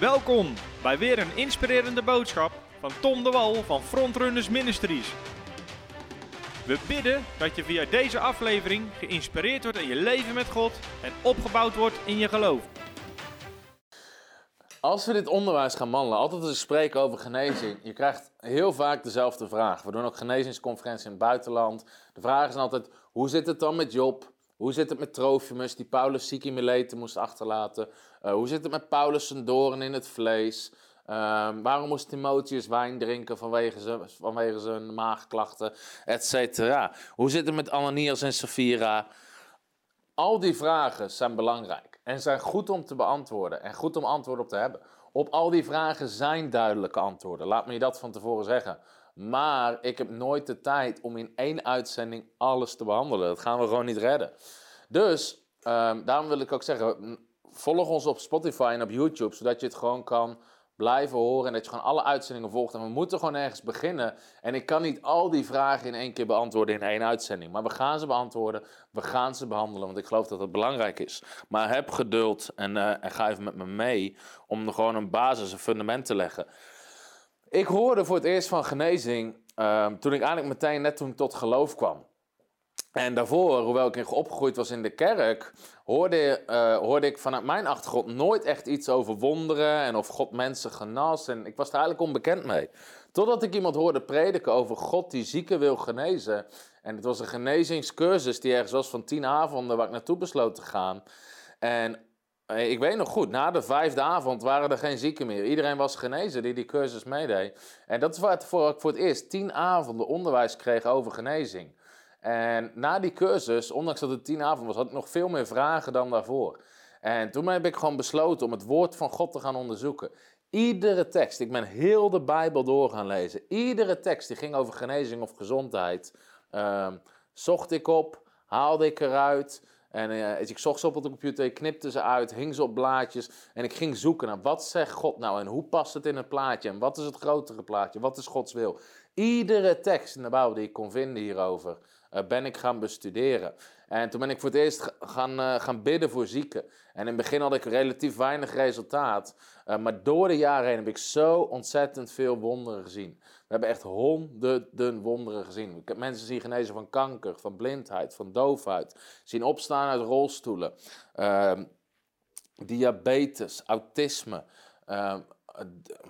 Welkom bij weer een inspirerende boodschap van Tom de Wal van Frontrunners Ministries. We bidden dat je via deze aflevering geïnspireerd wordt in je leven met God en opgebouwd wordt in je geloof. Als we dit onderwijs gaan mandelen, altijd als ik spreek over genezing, je krijgt heel vaak dezelfde vraag. We doen ook genezingsconferenties in het buitenland. De vraag is altijd, hoe zit het dan met Job? Hoe zit het met Trofimus, die Paulus ziek in Mileten moest achterlaten? Uh, hoe zit het met Paulus zijn doorn in het vlees? Uh, waarom moest Timotheus wijn drinken vanwege zijn, vanwege zijn maagklachten, et cetera? Hoe zit het met Ananias en Sapphira? Al die vragen zijn belangrijk en zijn goed om te beantwoorden en goed om antwoorden op te hebben. Op al die vragen zijn duidelijke antwoorden. Laat me je dat van tevoren zeggen. Maar ik heb nooit de tijd om in één uitzending alles te behandelen. Dat gaan we gewoon niet redden. Dus um, daarom wil ik ook zeggen: volg ons op Spotify en op YouTube, zodat je het gewoon kan blijven horen en dat je gewoon alle uitzendingen volgt. En we moeten gewoon ergens beginnen. En ik kan niet al die vragen in één keer beantwoorden in één uitzending. Maar we gaan ze beantwoorden, we gaan ze behandelen, want ik geloof dat het belangrijk is. Maar heb geduld en, en ga even met me mee om er gewoon een basis, een fundament te leggen. Ik hoorde voor het eerst van genezing uh, toen ik eigenlijk meteen net toen tot geloof kwam. En daarvoor, hoewel ik opgegroeid was in de kerk, hoorde, uh, hoorde ik vanuit mijn achtergrond nooit echt iets over wonderen en of God mensen genas. En ik was er eigenlijk onbekend mee. Totdat ik iemand hoorde prediken over God die zieken wil genezen. En het was een genezingscursus die ergens was van tien avonden waar ik naartoe besloot te gaan. En eh, ik weet nog goed, na de vijfde avond waren er geen zieken meer. Iedereen was genezen die die cursus meedeed. En dat is waar ik voor het eerst tien avonden onderwijs kreeg over genezing. En na die cursus, ondanks dat het tien avonden was, had ik nog veel meer vragen dan daarvoor. En toen heb ik gewoon besloten om het woord van God te gaan onderzoeken. Iedere tekst, ik ben heel de Bijbel door gaan lezen. Iedere tekst die ging over genezing of gezondheid, uh, zocht ik op, haalde ik eruit. En uh, ik zocht ze op de computer, ik knipte ze uit, hing ze op blaadjes. En ik ging zoeken naar wat zegt God nou en hoe past het in het plaatje? En wat is het grotere plaatje? Wat is Gods wil? Iedere tekst in de Bijbel die ik kon vinden hierover, uh, ben ik gaan bestuderen. En toen ben ik voor het eerst gaan, uh, gaan bidden voor zieken. En in het begin had ik relatief weinig resultaat. Uh, maar door de jaren heen heb ik zo ontzettend veel wonderen gezien. We hebben echt honderden wonderen gezien. Ik heb mensen zien genezen van kanker, van blindheid, van doofheid. Zien opstaan uit rolstoelen. Ehm, diabetes, autisme. Ehm,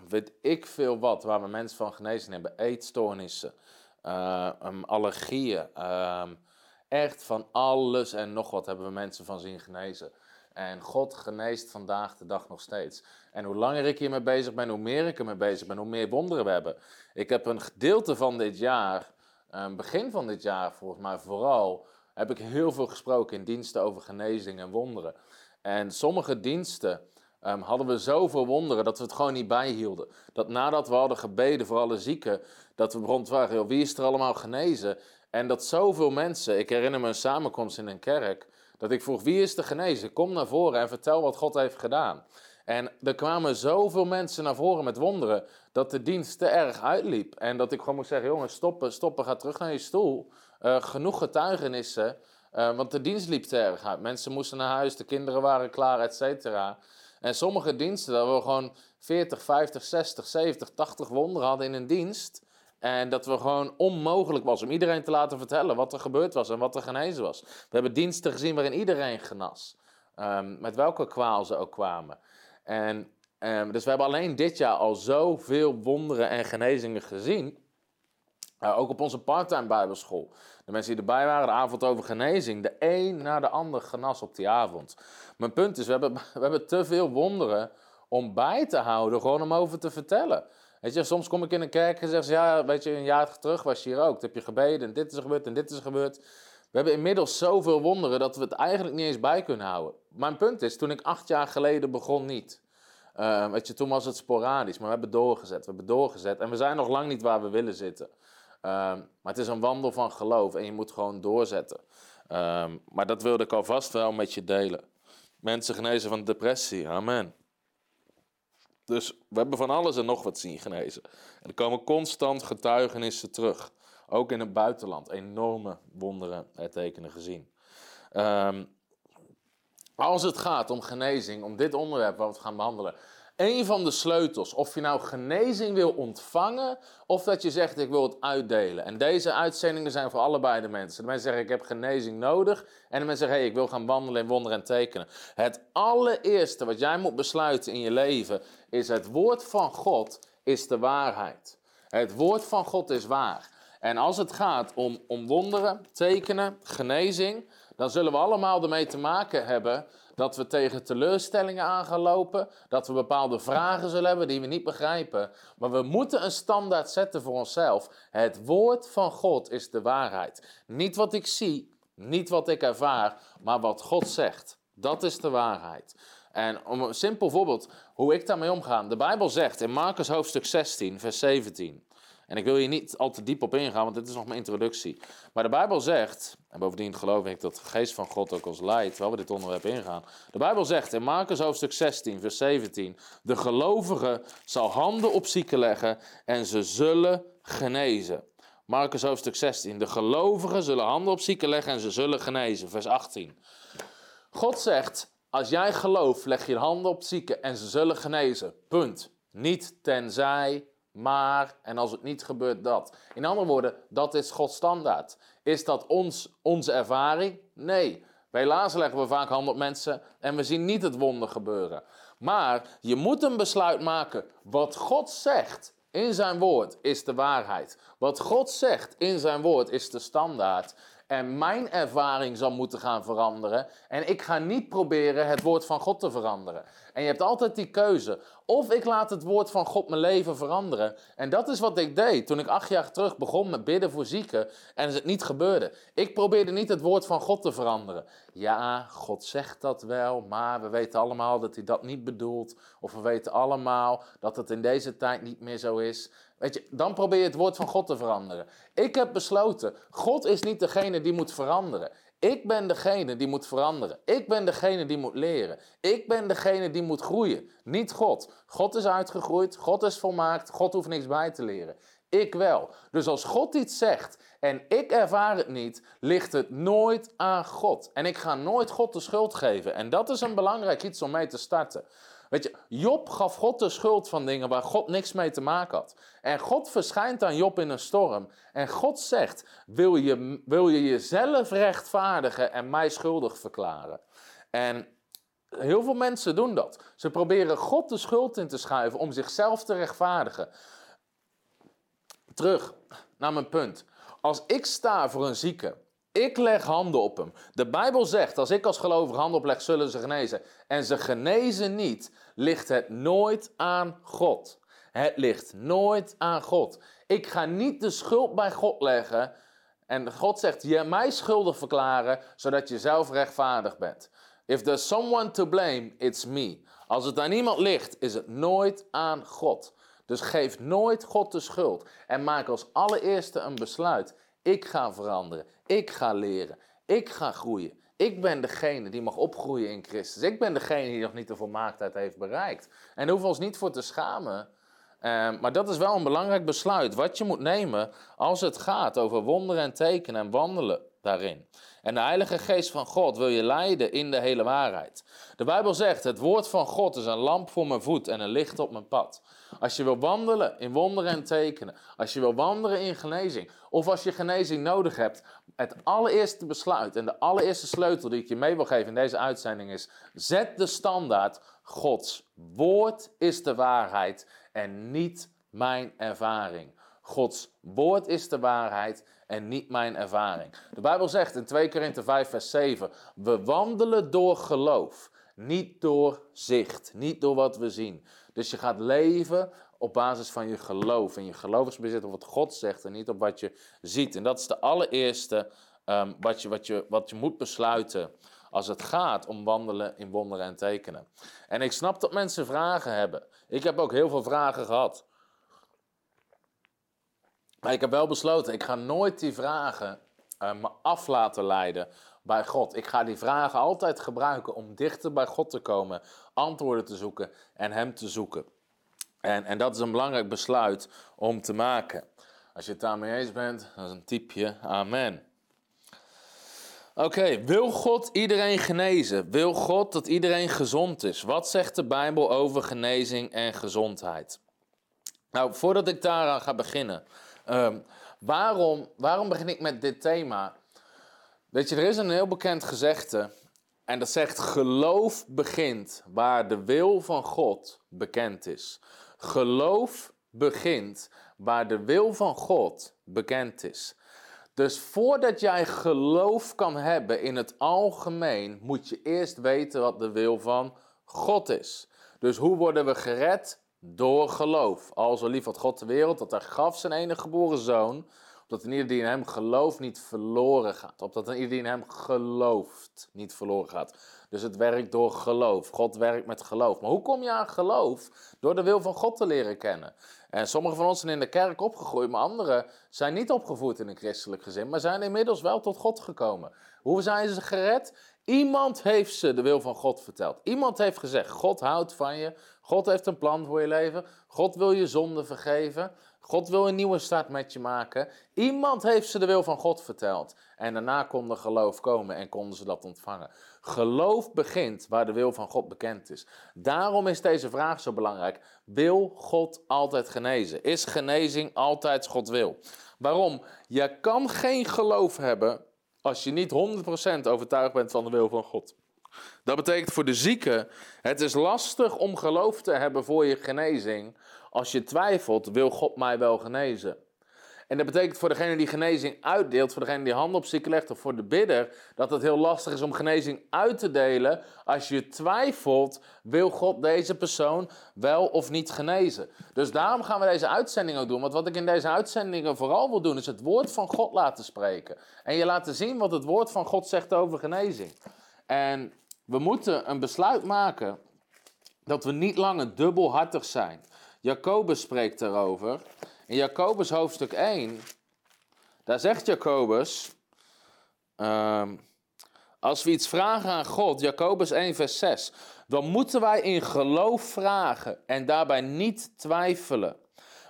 weet ik veel wat, waar we mensen van genezen hebben. Eetstoornissen. Uh, um, allergieën. Echt van alles en nog wat hebben we mensen van zien genezen. En God geneest vandaag de dag nog steeds. En hoe langer ik hiermee bezig ben, hoe meer ik ermee bezig ben, hoe meer wonderen we hebben. Ik heb een gedeelte van dit jaar, uh, begin van dit jaar volgens mij vooral, heb ik heel veel gesproken in diensten over genezing en wonderen. En sommige diensten um, hadden we zoveel wonderen dat we het gewoon niet bijhielden. Dat nadat we hadden gebeden voor alle zieken, dat we te vragen, wie is er allemaal genezen? En dat zoveel mensen, ik herinner me een samenkomst in een kerk, dat ik vroeg, wie is er genezen? Kom naar voren en vertel wat God heeft gedaan. En er kwamen zoveel mensen naar voren met wonderen, dat de dienst te erg uitliep. En dat ik gewoon moest zeggen, jongens, stoppen, stoppen, ga terug naar je stoel. Uh, genoeg getuigenissen, uh, want de dienst liep te erg uit. Mensen moesten naar huis, de kinderen waren klaar, et cetera. En sommige diensten, dat we gewoon 40, 50, 60, 70, 80 wonderen hadden in een dienst. En dat we gewoon onmogelijk was om iedereen te laten vertellen wat er gebeurd was en wat er genezen was. We hebben diensten gezien waarin iedereen genas. Um, met welke kwaal ze ook kwamen. En, um, dus we hebben alleen dit jaar al zoveel wonderen en genezingen gezien. Uh, ook op onze parttime bijbelschool. De mensen die erbij waren, de avond over genezing. De een na de ander genas op die avond. Mijn punt is, we hebben, we hebben te veel wonderen om bij te houden, gewoon om over te vertellen. Weet je, soms kom ik in een kerk en zeg ze, ja, weet je, een jaar terug was je hier ook. Heb je gebeden en dit is gebeurd en dit is gebeurd. We hebben inmiddels zoveel wonderen dat we het eigenlijk niet eens bij kunnen houden. Mijn punt is, toen ik acht jaar geleden begon niet. Uh, weet je, toen was het sporadisch, maar we hebben doorgezet, we hebben doorgezet. En we zijn nog lang niet waar we willen zitten. Uh, maar het is een wandel van geloof en je moet gewoon doorzetten. Uh, maar dat wilde ik alvast wel met je delen. Mensen genezen van depressie, amen. Dus we hebben van alles en nog wat zien genezen. En er komen constant getuigenissen terug. Ook in het buitenland. Enorme wonderen en tekenen gezien. Um, als het gaat om genezing, om dit onderwerp wat we gaan behandelen. Een van de sleutels. Of je nou genezing wil ontvangen, of dat je zegt ik wil het uitdelen. En deze uitzendingen zijn voor allebei de mensen. De mensen zeggen ik heb genezing nodig. En de mensen zeggen hey, ik wil gaan wandelen in wonderen en tekenen. Het allereerste wat jij moet besluiten in je leven is het woord van God is de waarheid. Het woord van God is waar. En als het gaat om, om wonderen, tekenen, genezing, dan zullen we allemaal ermee te maken hebben dat we tegen teleurstellingen aan gaan lopen, dat we bepaalde vragen zullen hebben die we niet begrijpen. Maar we moeten een standaard zetten voor onszelf. Het woord van God is de waarheid. Niet wat ik zie, niet wat ik ervaar, maar wat God zegt. Dat is de waarheid. En om een simpel voorbeeld hoe ik daarmee omga. De Bijbel zegt in Marcus hoofdstuk 16, vers 17. En ik wil hier niet al te diep op ingaan, want dit is nog mijn introductie. Maar de Bijbel zegt, en bovendien geloof ik dat de geest van God ook ons leidt, terwijl we dit onderwerp ingaan. De Bijbel zegt in Marcus hoofdstuk 16, vers 17, de gelovige zal handen op zieken leggen en ze zullen genezen. Marcus hoofdstuk 16, de gelovigen zullen handen op zieken leggen en ze zullen genezen. Vers 18. God zegt, als jij gelooft, leg je handen op zieken en ze zullen genezen. Punt. Niet tenzij, maar, en als het niet gebeurt, dat. In andere woorden, dat is Gods standaard. Is dat ons, onze ervaring? Nee. Helaas leggen we vaak handen op mensen en we zien niet het wonder gebeuren. Maar je moet een besluit maken. Wat God zegt in zijn woord is de waarheid. Wat God zegt in zijn woord is de standaard. En mijn ervaring zal moeten gaan veranderen. En ik ga niet proberen het woord van God te veranderen. En je hebt altijd die keuze. Of ik laat het woord van God mijn leven veranderen. En dat is wat ik deed toen ik acht jaar terug begon met bidden voor zieken. En het niet gebeurde. Ik probeerde niet het woord van God te veranderen. Ja, God zegt dat wel. Maar we weten allemaal dat hij dat niet bedoelt. Of we weten allemaal dat het in deze tijd niet meer zo is. Weet je, dan probeer je het woord van God te veranderen. Ik heb besloten, God is niet degene die moet veranderen. Ik ben degene die moet veranderen. Ik ben degene die moet leren. Ik ben degene die moet groeien. Niet God. God is uitgegroeid, God is volmaakt, God hoeft niks bij te leren. Ik wel. Dus als God iets zegt en ik ervaar het niet, ligt het nooit aan God. En ik ga nooit God de schuld geven. En dat is een belangrijk iets om mee te starten. Weet je, Job gaf God de schuld van dingen waar God niks mee te maken had. En God verschijnt aan Job in een storm. En God zegt: Wil je, wil je jezelf rechtvaardigen en mij schuldig verklaren? En heel veel mensen doen dat. Ze proberen God de schuld in te schuiven om zichzelf te rechtvaardigen. Terug naar mijn punt. Als ik sta voor een zieke ik leg handen op hem. De Bijbel zegt, als ik als gelovige handen opleg, zullen ze genezen. En ze genezen niet, ligt het nooit aan God. Het ligt nooit aan God. Ik ga niet de schuld bij God leggen. En God zegt, je mij schuldig verklaren, zodat je zelf rechtvaardig bent. If there's someone to blame, it's me. Als het aan iemand ligt, is het nooit aan God. Dus geef nooit God de schuld. En maak als allereerste een besluit. Ik ga veranderen. Ik ga leren. Ik ga groeien. Ik ben degene die mag opgroeien in Christus. Ik ben degene die nog niet de volmaaktheid heeft bereikt. En daar hoeven we ons niet voor te schamen. Ehm, maar dat is wel een belangrijk besluit wat je moet nemen als het gaat over wonderen en tekenen en wandelen daarin. En de Heilige Geest van God wil je leiden in de hele waarheid. De Bijbel zegt: Het woord van God is een lamp voor mijn voet en een licht op mijn pad. Als je wil wandelen in wonderen en tekenen, als je wil wandelen in genezing, of als je genezing nodig hebt, het allereerste besluit en de allereerste sleutel die ik je mee wil geven in deze uitzending is: zet de standaard. Gods woord is de waarheid en niet mijn ervaring. Gods woord is de waarheid en niet mijn ervaring. De Bijbel zegt in 2 Korinthe 5 vers 7, we wandelen door geloof, niet door zicht, niet door wat we zien. Dus je gaat leven op basis van je geloof en je geloofsbezit op wat God zegt en niet op wat je ziet. En dat is de allereerste um, wat, je, wat, je, wat je moet besluiten als het gaat om wandelen in wonderen en tekenen. En ik snap dat mensen vragen hebben. Ik heb ook heel veel vragen gehad. Maar ik heb wel besloten, ik ga nooit die vragen uh, me af laten leiden bij God. Ik ga die vragen altijd gebruiken om dichter bij God te komen, antwoorden te zoeken en Hem te zoeken. En, en dat is een belangrijk besluit om te maken. Als je het daarmee eens bent, dan is een typje amen. Oké, wil God iedereen genezen? Wil God dat iedereen gezond is? Wat zegt de Bijbel over genezing en gezondheid? Nou, voordat ik daaraan ga beginnen, ehm, waarom, waarom begin ik met dit thema? Weet je, er is een heel bekend gezegde en dat zegt: geloof begint waar de wil van God bekend is. Geloof begint waar de wil van God bekend is. Dus voordat jij geloof kan hebben in het algemeen, moet je eerst weten wat de wil van God is. Dus hoe worden we gered? Door geloof. Al zo lief had God de wereld dat hij gaf zijn enige geboren zoon, opdat een ieder die in hem gelooft niet verloren gaat. Opdat een ieder die in hem gelooft niet verloren gaat. Dus het werkt door geloof. God werkt met geloof. Maar hoe kom je aan geloof? Door de wil van God te leren kennen. En sommigen van ons zijn in de kerk opgegroeid, maar anderen zijn niet opgevoed in een christelijk gezin, maar zijn inmiddels wel tot God gekomen. Hoe zijn ze gered? Iemand heeft ze de wil van God verteld. Iemand heeft gezegd: God houdt van je. God heeft een plan voor je leven. God wil je zonde vergeven. God wil een nieuwe start met je maken. Iemand heeft ze de wil van God verteld. En daarna kon er geloof komen en konden ze dat ontvangen. Geloof begint waar de wil van God bekend is. Daarom is deze vraag zo belangrijk. Wil God altijd genezen? Is genezing altijd God wil? Waarom? Je kan geen geloof hebben als je niet 100% overtuigd bent van de wil van God. Dat betekent voor de zieke, het is lastig om geloof te hebben voor je genezing als je twijfelt, wil God mij wel genezen? En dat betekent voor degene die genezing uitdeelt, voor degene die handen op zieken legt of voor de bidder, dat het heel lastig is om genezing uit te delen als je twijfelt, wil God deze persoon wel of niet genezen. Dus daarom gaan we deze uitzending ook doen. Want wat ik in deze uitzendingen vooral wil doen, is het woord van God laten spreken. En je laten zien wat het woord van God zegt over genezing. En we moeten een besluit maken dat we niet langer dubbelhartig zijn. Jacobus spreekt daarover. In Jacobus hoofdstuk 1, daar zegt Jacobus, ehm, als we iets vragen aan God, Jacobus 1, vers 6, dan moeten wij in geloof vragen en daarbij niet twijfelen.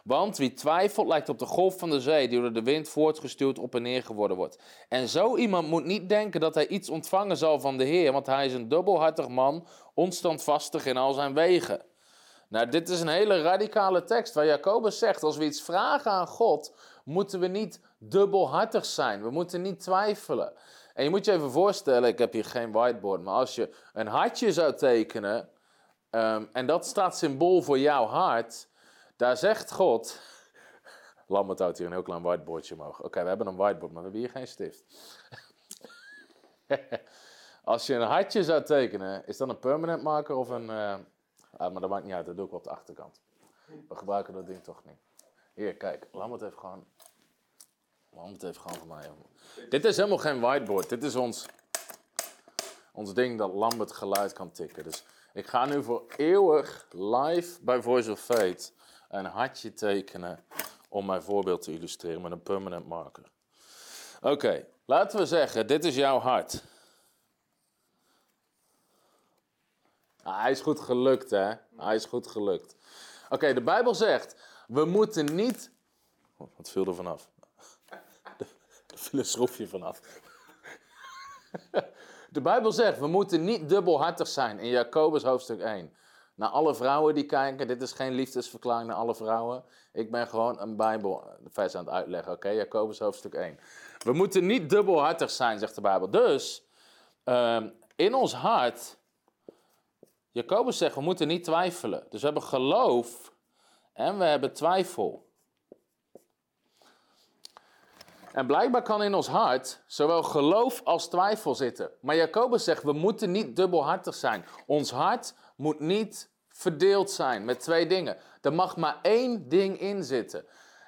Want wie twijfelt lijkt op de golf van de zee die door de wind voortgestuurd op en neer geworden wordt. En zo iemand moet niet denken dat hij iets ontvangen zal van de Heer, want hij is een dubbelhartig man, onstandvastig in al zijn wegen. Nou, dit is een hele radicale tekst waar Jacobus zegt: als we iets vragen aan God, moeten we niet dubbelhartig zijn. We moeten niet twijfelen. En je moet je even voorstellen: ik heb hier geen whiteboard, maar als je een hartje zou tekenen ehm, en dat staat symbool voor jouw hart, daar zegt God. Lambert houdt hier een heel klein whiteboardje omhoog. Oké, we hebben een whiteboard, maar we hebben hier geen stift. Als je een hartje zou tekenen, is dat een permanent marker of een. Uh... Ah, maar dat maakt niet uit, dat doe ik op de achterkant. We gebruiken dat ding toch niet. Hier, kijk, Lambert heeft gewoon. Lambert heeft gewoon voor mij. Dit is helemaal geen whiteboard. Dit is ons, ons ding dat Lambert geluid kan tikken. Dus ik ga nu voor eeuwig live bij Voice of Fate een hartje tekenen om mijn voorbeeld te illustreren met een permanent marker. Oké, laten we zeggen, dit is jouw hart. Ah, hij is goed gelukt, hè? Hij is goed gelukt. Oké, de Bijbel zegt, we moeten niet... Oh, wat viel er vanaf? Er viel een schroefje vanaf. De Bijbel zegt, we moeten niet dubbelhartig zijn in Jacobus hoofdstuk 1. Naar alle vrouwen die kijken, dit is geen liefdesverklaring naar alle vrouwen. Ik ben gewoon een Bijbelvers aan het uitleggen, oké? Jacobus hoofdstuk 1. We moeten niet dubbelhartig zijn, zegt de Bijbel. Dus, um, in ons hart Jacobus zegt, we moeten niet twijfelen. Dus we hebben geloof en we hebben twijfel. En blijkbaar kan in ons hart zowel geloof als twijfel zitten. Maar Jacobus zegt, we moeten niet dubbelhartig zijn. Ons hart moet niet verdeeld zijn met twee dingen. Er mag maar één ding in zitten.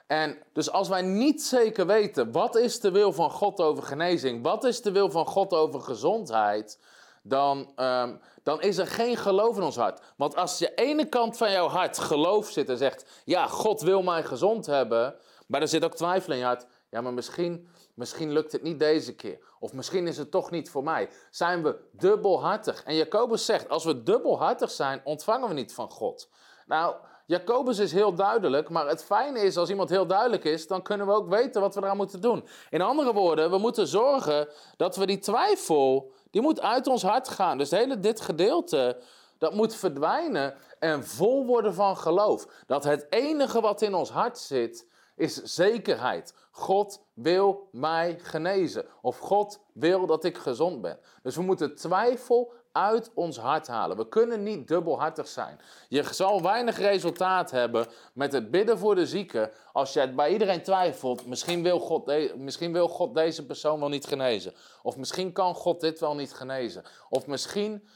En dus als wij niet zeker weten, wat is de wil van God over genezing? Wat is de wil van God over gezondheid? dan, ehm, dan is er geen geloof in ons hart. Want als je ene kant van jouw hart geloof zit en zegt: Ja, God wil mij gezond hebben. Maar er zit ook twijfel in je hart. Ja, maar misschien, misschien lukt het niet deze keer. Of misschien is het toch niet voor mij. Zijn we dubbelhartig? En Jacobus zegt: Als we dubbelhartig zijn, ontvangen we niet van God. Nou, Jacobus is heel duidelijk, maar het fijne is als iemand heel duidelijk is, dan kunnen we ook weten wat we eraan moeten doen. In andere woorden, we moeten zorgen dat we die twijfel, die moet uit ons hart gaan. Dus hele dit gedeelte, dat moet verdwijnen en vol worden van geloof. Dat het enige wat in ons hart zit, is zekerheid. God wil mij genezen. Of God wil dat ik gezond ben. Dus we moeten twijfel uit ons hart halen. We kunnen niet dubbelhartig zijn. Je zal weinig resultaat hebben met het bidden voor de zieke als je bij iedereen twijfelt. Misschien wil, God misschien wil God deze persoon wel niet genezen. Of misschien kan God dit wel niet genezen. Of misschien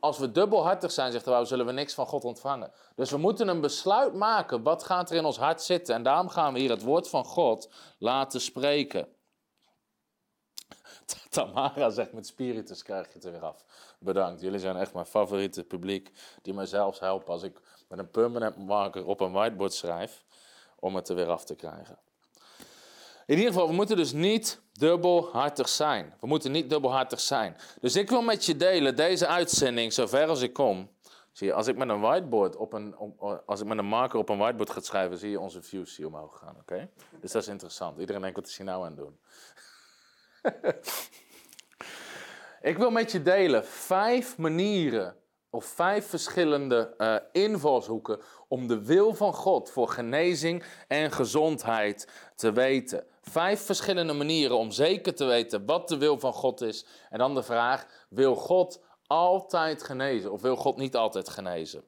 als we dubbelhartig zijn, zegt de zullen we niks van God ontvangen. Dus we moeten een besluit maken. Wat gaat er in ons hart zitten? En daarom gaan we hier het woord van God laten spreken. Tamara zegt, met spiritus krijg je het er weer af. Bedankt, jullie zijn echt mijn favoriete publiek. Die mij zelfs helpen als ik met een permanent marker op een whiteboard schrijf. Om het er weer af te krijgen. In ieder geval, we moeten dus niet dubbelhartig zijn. We moeten niet dubbelhartig zijn. Dus ik wil met je delen deze uitzending, zover als ik kom. Zie je, als ik met een whiteboard op een, als ik met een marker op een whiteboard ga schrijven, zie je onze views hier omhoog gaan. Oké? Dus dat is interessant. Iedereen denkt, wat is hij nou aan doen? ik wil met je delen vijf manieren of vijf verschillende uh, invalshoeken om de wil van God voor genezing en gezondheid te weten. Vijf verschillende manieren om zeker te weten wat de wil van God is. En dan de vraag: wil God altijd genezen of wil God niet altijd genezen?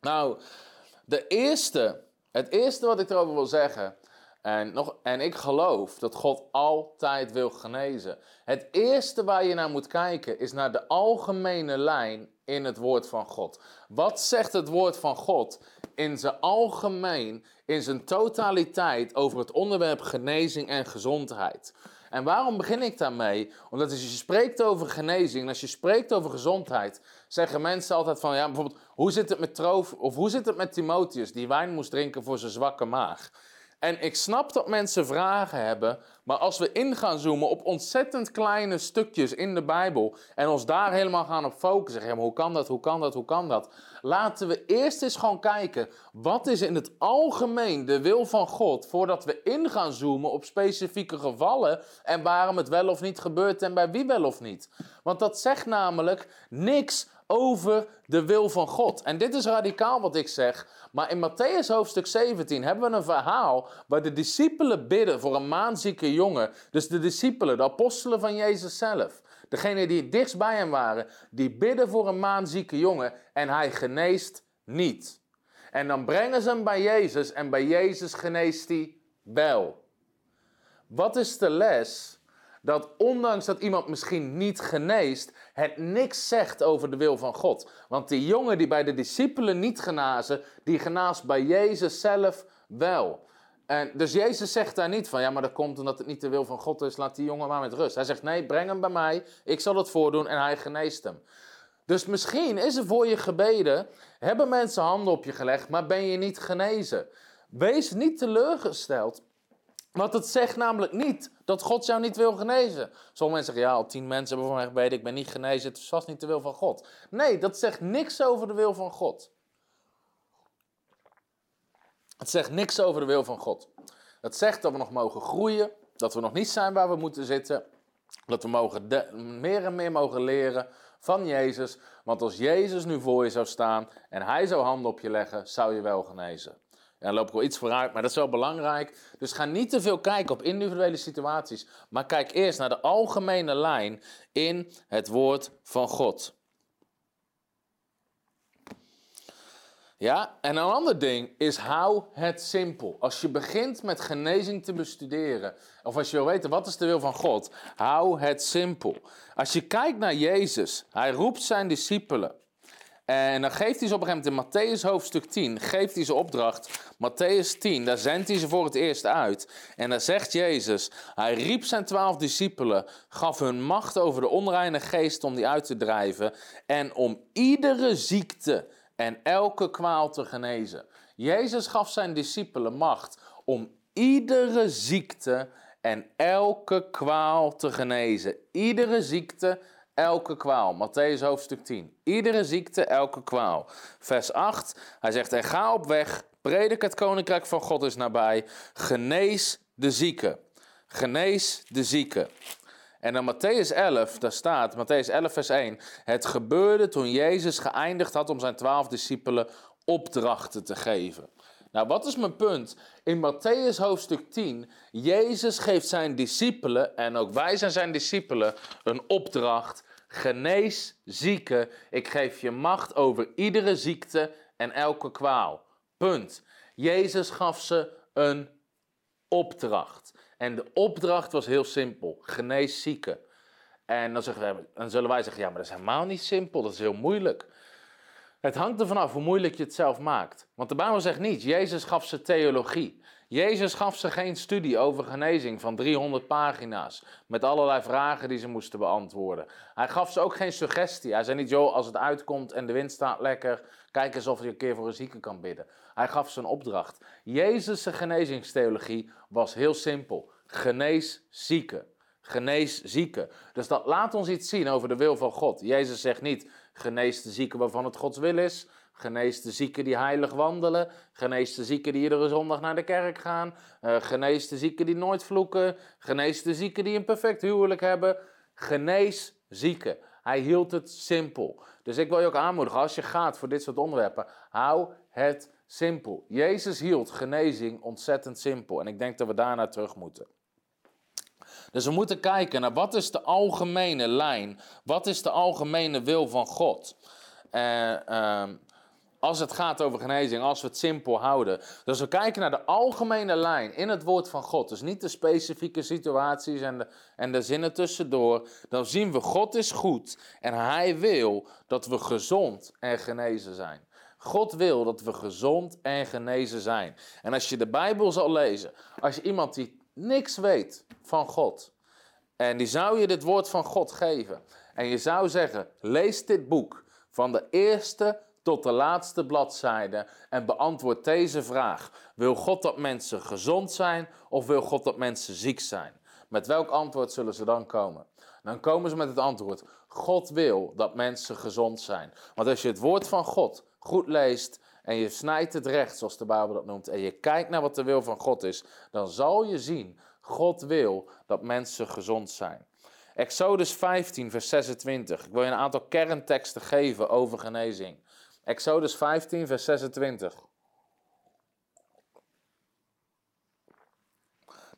Nou, de eerste, het eerste wat ik erover wil zeggen. En, nog, en ik geloof dat God altijd wil genezen. Het eerste waar je naar moet kijken is naar de algemene lijn in het woord van God. Wat zegt het woord van God in zijn algemeen, in zijn totaliteit over het onderwerp genezing en gezondheid? En waarom begin ik daarmee? Omdat als je spreekt over genezing, als je spreekt over gezondheid, zeggen mensen altijd van, ja, bijvoorbeeld, hoe zit het met Troof, of hoe zit het met Timotheus, die wijn moest drinken voor zijn zwakke maag? En ik snap dat mensen vragen hebben, maar als we in gaan zoomen op ontzettend kleine stukjes in de Bijbel en ons daar helemaal gaan op focussen, zeggen, hoe kan dat, hoe kan dat, hoe kan dat? Laten we eerst eens gewoon kijken, wat is in het algemeen de wil van God, voordat we in gaan zoomen op specifieke gevallen en waarom het wel of niet gebeurt en bij wie wel of niet. Want dat zegt namelijk niks over de wil van God. En dit is radicaal wat ik zeg, maar in Matthäus hoofdstuk 17 hebben we een verhaal waar de discipelen bidden voor een maanzieke jongen. Dus de discipelen, de apostelen van Jezus zelf. Degene die dichtst bij hem waren, die bidden voor een maanzieke jongen en hij geneest niet. En dan brengen ze hem bij Jezus en bij Jezus geneest hij wel. Wat is de les? Dat ondanks dat iemand misschien niet geneest, het niks zegt over de wil van God. Want die jongen die bij de discipelen niet genazen, die genaast bij Jezus zelf wel. En dus Jezus zegt daar niet van, ja, maar dat komt omdat het niet de wil van God is, laat die jongen maar met rust. Hij zegt, nee, breng hem bij mij, ik zal het voordoen en hij geneest hem. Dus misschien is er voor je gebeden, hebben mensen handen op je gelegd, maar ben je niet genezen. Wees niet teleurgesteld want het zegt namelijk niet dat God jou niet wil genezen. Sommige mensen zeggen, ja, al tien mensen hebben voor mij gebeden, ik ben niet genezen, het is vast niet de wil van God. Nee, dat zegt niks over de wil van God. Het zegt niks over de wil van God. Het zegt dat we nog mogen groeien, dat we nog niet zijn waar we moeten zitten, dat we mogen meer en meer mogen leren van Jezus. Want als Jezus nu voor je zou staan en hij zou handen op je leggen, zou je wel genezen. En dan loop ik wel iets vooruit, maar dat is wel belangrijk. Dus ga niet te veel kijken op individuele situaties, maar kijk eerst naar de algemene lijn in het woord van God. Ja, en een ander ding is hou het simpel. Als je begint met genezing te bestuderen, of als je wil weten wat is de wil van God, hou het simpel. Als je kijkt naar Jezus, hij roept zijn discipelen. En dan geeft hij ze op een gegeven moment in Matthäus hoofdstuk 10, geeft hij ze opdracht. Matthäus 10, daar zendt hij ze voor het eerst uit. En dan zegt Jezus, hij riep zijn twaalf discipelen, gaf hun macht over de onreine geest om die uit te drijven. En om iedere ziekte en elke kwaal te genezen. Jezus gaf zijn discipelen macht om iedere ziekte en elke kwaal te genezen. Iedere ziekte elke kwaal. Matthäus hoofdstuk 10. Iedere ziekte, elke kwaal. Vers 8, hij zegt, en ga op weg, predik het koninkrijk van God is nabij, genees de zieken. Genees de zieken. En dan Matthäus 11, daar staat, Matthäus 11 vers 1, het gebeurde toen Jezus geëindigd had om zijn twaalf discipelen opdrachten te geven. Nou, wat is mijn punt? In Matthäus hoofdstuk 10, Jezus geeft zijn discipelen, en ook wij zijn zijn discipelen, een opdracht. Genees zieken, ik geef je macht over iedere ziekte en elke kwaal. Punt. Jezus gaf ze een opdracht. En de opdracht was heel simpel: genees zieken. En dan, zeggen we, dan zullen wij zeggen: ja, maar dat is helemaal niet simpel, dat is heel moeilijk. Het hangt ervan af hoe moeilijk je het zelf maakt. Want de Bijbel zegt niet, Jezus gaf ze theologie. Jezus gaf ze geen studie over genezing van 300 pagina's. Met allerlei vragen die ze moesten beantwoorden. Hij gaf ze ook geen suggestie. Hij zei niet, joh, als het uitkomt en de wind staat lekker, kijk eens of je een keer voor een zieke kan bidden. Hij gaf ze een opdracht. Jezus' genezingstheologie was heel simpel. Genees zieken. Genees zieken. Dus dat laat ons iets zien over de wil van God. Jezus zegt niet, genees de zieken waarvan het Gods wil is. Genees de zieken die heilig wandelen. Genees de zieken die iedere zondag naar de kerk gaan. Uh, genees de zieken die nooit vloeken. Genees de zieken die een perfect huwelijk hebben. Genees zieken. Hij hield het simpel. Dus ik wil je ook aanmoedigen, als je gaat voor dit soort onderwerpen, hou het simpel. Jezus hield genezing ontzettend simpel. En ik denk dat we daarna terug moeten. Dus we moeten kijken naar wat is de algemene lijn, wat is de algemene wil van God. Uh, als het gaat over genezing, als we het simpel houden. Dus we kijken naar de algemene lijn in het woord van God. Dus niet de specifieke situaties en en de zinnen tussendoor. Dan zien we God is goed en Hij wil dat we gezond en genezen zijn. God wil dat we gezond en genezen zijn. En als je de Bijbel zal lezen, als je iemand die niks weet van God, en die zou je dit woord van God geven, en je zou zeggen: lees dit boek van de eerste tot de laatste bladzijde en beantwoord deze vraag. Wil God dat mensen gezond zijn of wil God dat mensen ziek zijn? Met welk antwoord zullen ze dan komen? Dan komen ze met het antwoord: God wil dat mensen gezond zijn. Want als je het woord van God goed leest en je snijdt het recht, zoals de Bijbel dat noemt, en je kijkt naar wat de wil van God is, dan zal je zien: God wil dat mensen gezond zijn. Exodus 15, vers 26. Ik wil je een aantal kernteksten geven over genezing. Exodus 15, vers 26.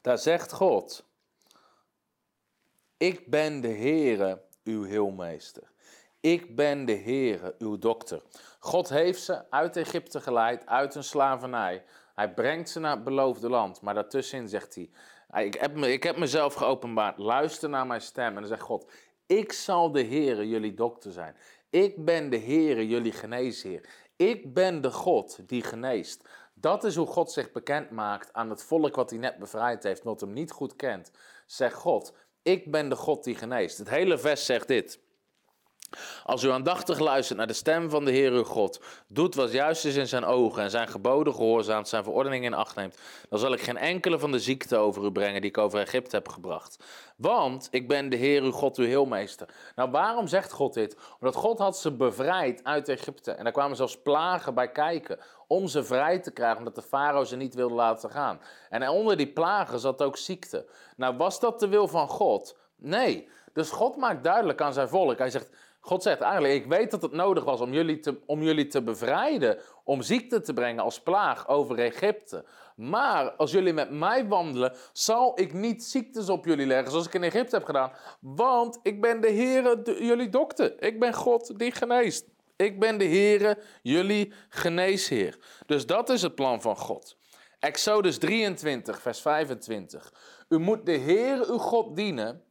Daar zegt God: Ik ben de Heere, uw heelmeester. Ik ben de Heere, uw dokter. God heeft ze uit Egypte geleid, uit een slavernij. Hij brengt ze naar het beloofde land. Maar daartussenin zegt hij: ik heb, me, ik heb mezelf geopenbaard. Luister naar mijn stem. En dan zegt God: Ik zal de Heere, jullie dokter zijn. Ik ben de Heere, jullie geneesheer. Ik ben de God die geneest. Dat is hoe God zich bekend maakt aan het volk wat hij net bevrijd heeft, wat hem niet goed kent. Zegt God: Ik ben de God die geneest. Het hele vers zegt dit. Als u aandachtig luistert naar de stem van de Heer uw God, doet wat juist is in zijn ogen en zijn geboden gehoorzaamt, zijn verordeningen in acht neemt, dan zal ik geen enkele van de ziekten over u brengen die ik over Egypte heb gebracht. Want ik ben de Heer uw God, uw heelmeester. Nou, waarom zegt God dit? Omdat God had ze bevrijd uit Egypte. En daar kwamen zelfs plagen bij kijken om ze vrij te krijgen, omdat de farao ze niet wilde laten gaan. En onder die plagen zat ook ziekte. Nou, was dat de wil van God? Nee. Dus God maakt duidelijk aan zijn volk. Hij zegt, God zegt eigenlijk, ik weet dat het nodig was om jullie, te, om jullie te bevrijden, om ziekte te brengen als plaag over Egypte. Maar als jullie met mij wandelen, zal ik niet ziektes op jullie leggen zoals ik in Egypte heb gedaan. Want ik ben de Heere, jullie dokter. Ik ben God die geneest. Ik ben de Heere, jullie geneesheer. Dus dat is het plan van God. Exodus 23, vers 25. U moet de Heere uw God dienen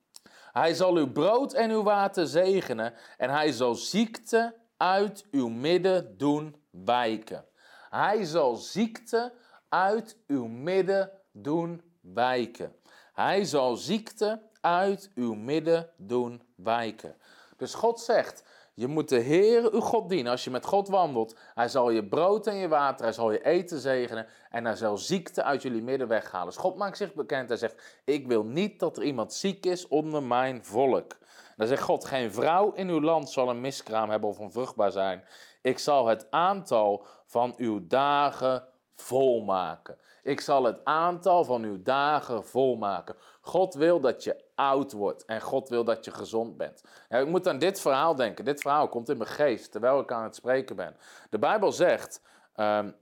hij zal uw brood en uw water zegenen en hij zal ziekte uit uw midden doen wijken. Hij zal ziekte uit uw midden doen wijken. Hij zal ziekte uit uw midden doen wijken. Dus God zegt, je moet de Heer uw God dienen. Als je met God wandelt, hij zal je brood en je water, hij zal je eten zegenen en hij zal ziekte uit jullie midden weghalen. Dus God maakt zich bekend en zegt, ik wil niet dat er iemand ziek is onder mijn volk. dan zegt God, geen vrouw in uw land zal een miskraam hebben of onvruchtbaar zijn. Ik zal het aantal van uw dagen volmaken. Ik zal het aantal van uw dagen volmaken. God wil dat je oud wordt en God wil dat je gezond bent. Ja, ik moet aan dit verhaal denken. Dit verhaal komt in mijn geest terwijl ik aan het spreken ben. De Bijbel zegt, um,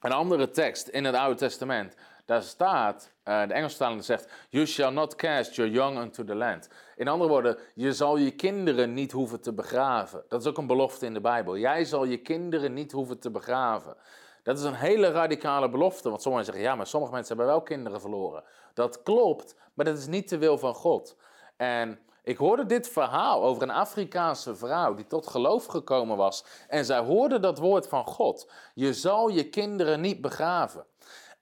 een andere tekst in het Oude Testament, daar staat, uh, de Engelstalige zegt, You shall not cast your young unto the land. In andere woorden, je zal je kinderen niet hoeven te begraven. Dat is ook een belofte in de Bijbel. Jij zal je kinderen niet hoeven te begraven. Dat is een hele radicale belofte, want sommigen zeggen, ja, maar sommige mensen hebben wel kinderen verloren. Dat klopt, maar dat is niet de wil van God. En ik hoorde dit verhaal over een Afrikaanse vrouw die tot geloof gekomen was. En zij hoorde dat woord van God. Je zal je kinderen niet begraven.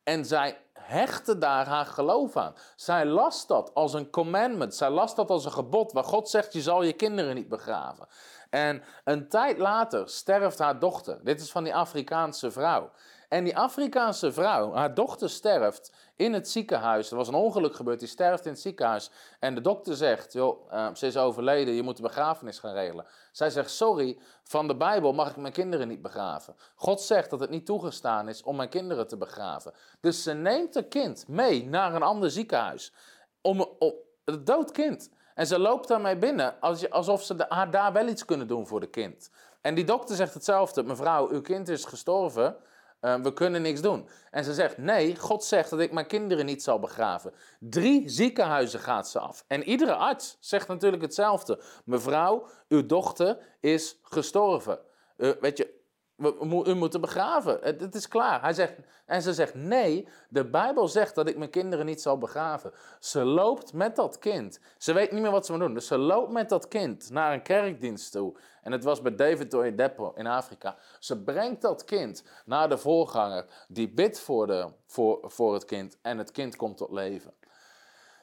En zij hechtte daar haar geloof aan. Zij las dat als een commandment. Zij las dat als een gebod waar God zegt: Je zal je kinderen niet begraven. En een tijd later sterft haar dochter. Dit is van die Afrikaanse vrouw. En die Afrikaanse vrouw, haar dochter sterft in het ziekenhuis. Er was een ongeluk gebeurd, die sterft in het ziekenhuis. En de dokter zegt, joh, uh, ze is overleden, je moet de begrafenis gaan regelen. Zij zegt, sorry, van de Bijbel mag ik mijn kinderen niet begraven. God zegt dat het niet toegestaan is om mijn kinderen te begraven. Dus ze neemt het kind mee naar een ander ziekenhuis. Om, om, het dood kind. En ze loopt daarmee binnen alsof ze haar daar wel iets kunnen doen voor de kind. En die dokter zegt hetzelfde. Mevrouw, uw kind is gestorven. Uh, we kunnen niks doen. En ze zegt: Nee, God zegt dat ik mijn kinderen niet zal begraven. Drie ziekenhuizen gaat ze af. En iedere arts zegt natuurlijk hetzelfde: Mevrouw, uw dochter is gestorven. Uh, weet je, u moet hem begraven. Het, is klaar. Hij zegt, en ze zegt, nee, de Bijbel zegt dat ik mijn kinderen niet zal begraven. Ze loopt met dat kind. Ze weet niet meer wat ze moet doen. Dus ze loopt met dat kind naar een kerkdienst toe. En het was bij David Oyedepo in Afrika. Ze brengt dat kind naar de voorganger. Die bidt voor, de, voor, voor het kind. En het kind komt tot leven.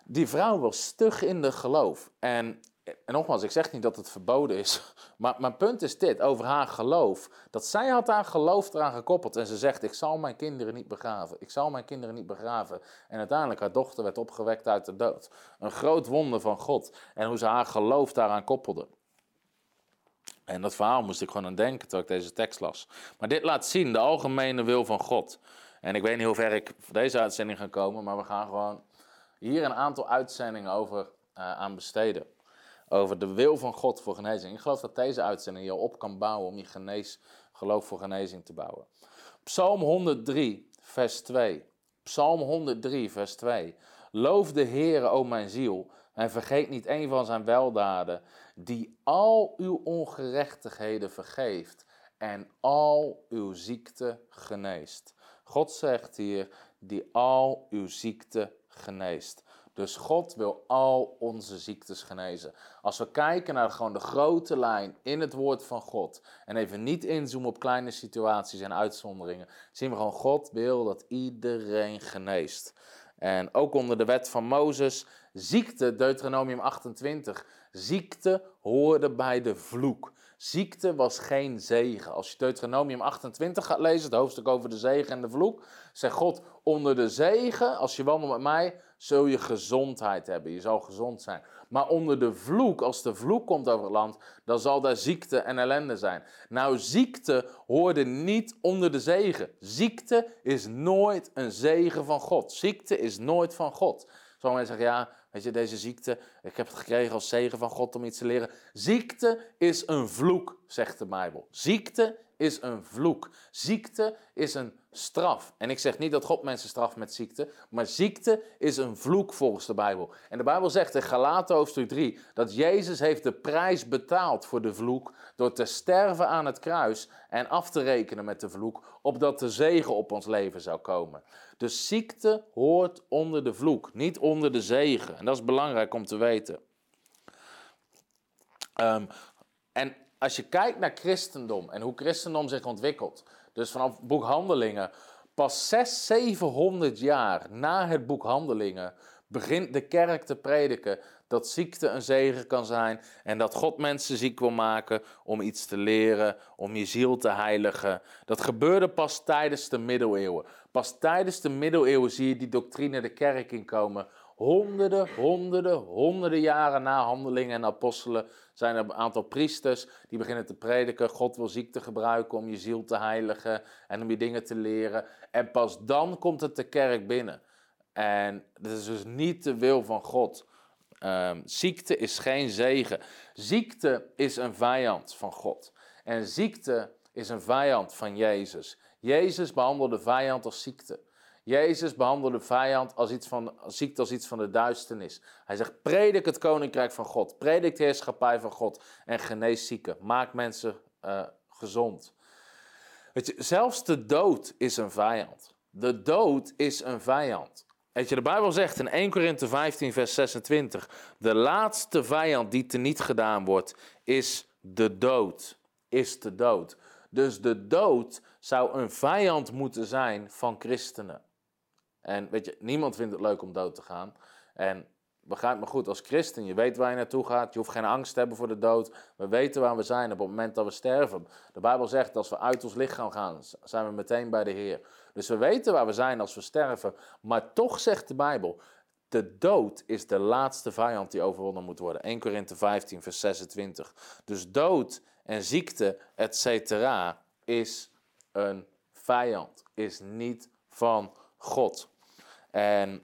Die vrouw was stug in de geloof. En en nogmaals, ik zeg niet dat het verboden is, maar mijn punt is dit, over haar geloof. Dat zij had haar geloof eraan gekoppeld en ze zegt, ik zal mijn kinderen niet begraven. Ik zal mijn kinderen niet begraven. En uiteindelijk, haar dochter werd opgewekt uit de dood. Een groot wonder van God en hoe ze haar geloof daaraan koppelde. En dat verhaal moest ik gewoon aan denken terwijl ik deze tekst las. Maar dit laat zien de algemene wil van God. En ik weet niet hoe ver ik voor deze uitzending ga komen, maar we gaan gewoon hier een aantal uitzendingen over uh, aan besteden over de wil van God voor genezing. Ik geloof dat deze uitzending je op kan bouwen om je genees, geloof voor genezing te bouwen. Psalm 103, vers 2. Psalm 103, vers 2. Loof de Heere, o mijn ziel, en vergeet niet een van zijn weldaden, die al uw ongerechtigheden vergeeft en al uw ziekte geneest. God zegt hier, die al uw ziekte geneest. Dus God wil al onze ziektes genezen. Als we kijken naar gewoon de grote lijn in het woord van God en even niet inzoomen op kleine situaties en uitzonderingen, zien we gewoon God wil dat iedereen geneest. En ook onder de wet van Mozes, ziekte, Deuteronomium 28, ziekte hoorde bij de vloek. Ziekte was geen zegen. Als je Deuteronomium 28 gaat lezen, het hoofdstuk over de zegen en de vloek, zegt God, onder de zegen, als je wandelt met mij, zul je gezondheid hebben. Je zal gezond zijn. Maar onder de vloek, als de vloek komt over het land, dan zal daar ziekte en ellende zijn. Nou, ziekte hoorde niet onder de zegen. Ziekte is nooit een zegen van God. Ziekte is nooit van God. Sommigen zeggen, ja, weet je, deze ziekte, ik heb het gekregen als zegen van God om iets te leren. Ziekte is een vloek, zegt de Bijbel. Ziekte is een vloek. Ziekte is een straf. En ik zeg niet dat God mensen straft met ziekte, maar ziekte is een vloek volgens de Bijbel. En de Bijbel zegt in Galaten hoofdstuk 3 dat Jezus heeft de prijs betaald voor de vloek door te sterven aan het kruis en af te rekenen met de vloek, opdat de zegen op ons leven zou komen. Dus ziekte hoort onder de vloek, niet onder de zegen. En dat is belangrijk om te weten. Ehm, en als je kijkt naar christendom en hoe christendom zich ontwikkelt, dus vanaf boek Handelingen, pas 600, 700 jaar na het boek Handelingen, begint de kerk te prediken dat ziekte een zegen kan zijn en dat God mensen ziek wil maken om iets te leren, om je ziel te heiligen. Dat gebeurde pas tijdens de middeleeuwen. Pas tijdens de middeleeuwen zie je die doctrine de kerk inkomen Honderden, honderden, honderden jaren na handelingen en apostelen zijn er een aantal priesters die beginnen te prediken. God wil ziekte gebruiken om je ziel te heiligen en om je dingen te leren. En pas dan komt het de kerk binnen. En dat is dus niet de wil van God. Um, ziekte is geen zegen. Ziekte is een vijand van God. En ziekte is een vijand van Jezus. Jezus behandelde vijand als ziekte. Jezus behandelde vijand als iets van, ziekte als iets van de duisternis. Hij zegt, predik het koninkrijk van God. Predik de heerschappij van God. En genees zieken. Maak mensen uh, gezond. Weet je, zelfs de dood is een vijand. De dood is een vijand. Weet je, de Bijbel zegt in 1 Korinthe 15, vers 26: De laatste vijand die teniet gedaan wordt, is de dood. Is de dood. Dus de dood zou een vijand moeten zijn van christenen. En weet je, niemand vindt het leuk om dood te gaan. En begrijp me goed, als christen, je weet waar je naartoe gaat. Je hoeft geen angst te hebben voor de dood. We weten waar we zijn op het moment dat we sterven. De Bijbel zegt, als we uit ons lichaam gaan, zijn we meteen bij de Heer. Dus we weten waar we zijn als we sterven. Maar toch zegt de Bijbel, de dood is de laatste vijand die overwonnen moet worden. 1 Korinthe 15, vers 26. Dus dood en ziekte, et cetera, is een vijand. Is niet van God. En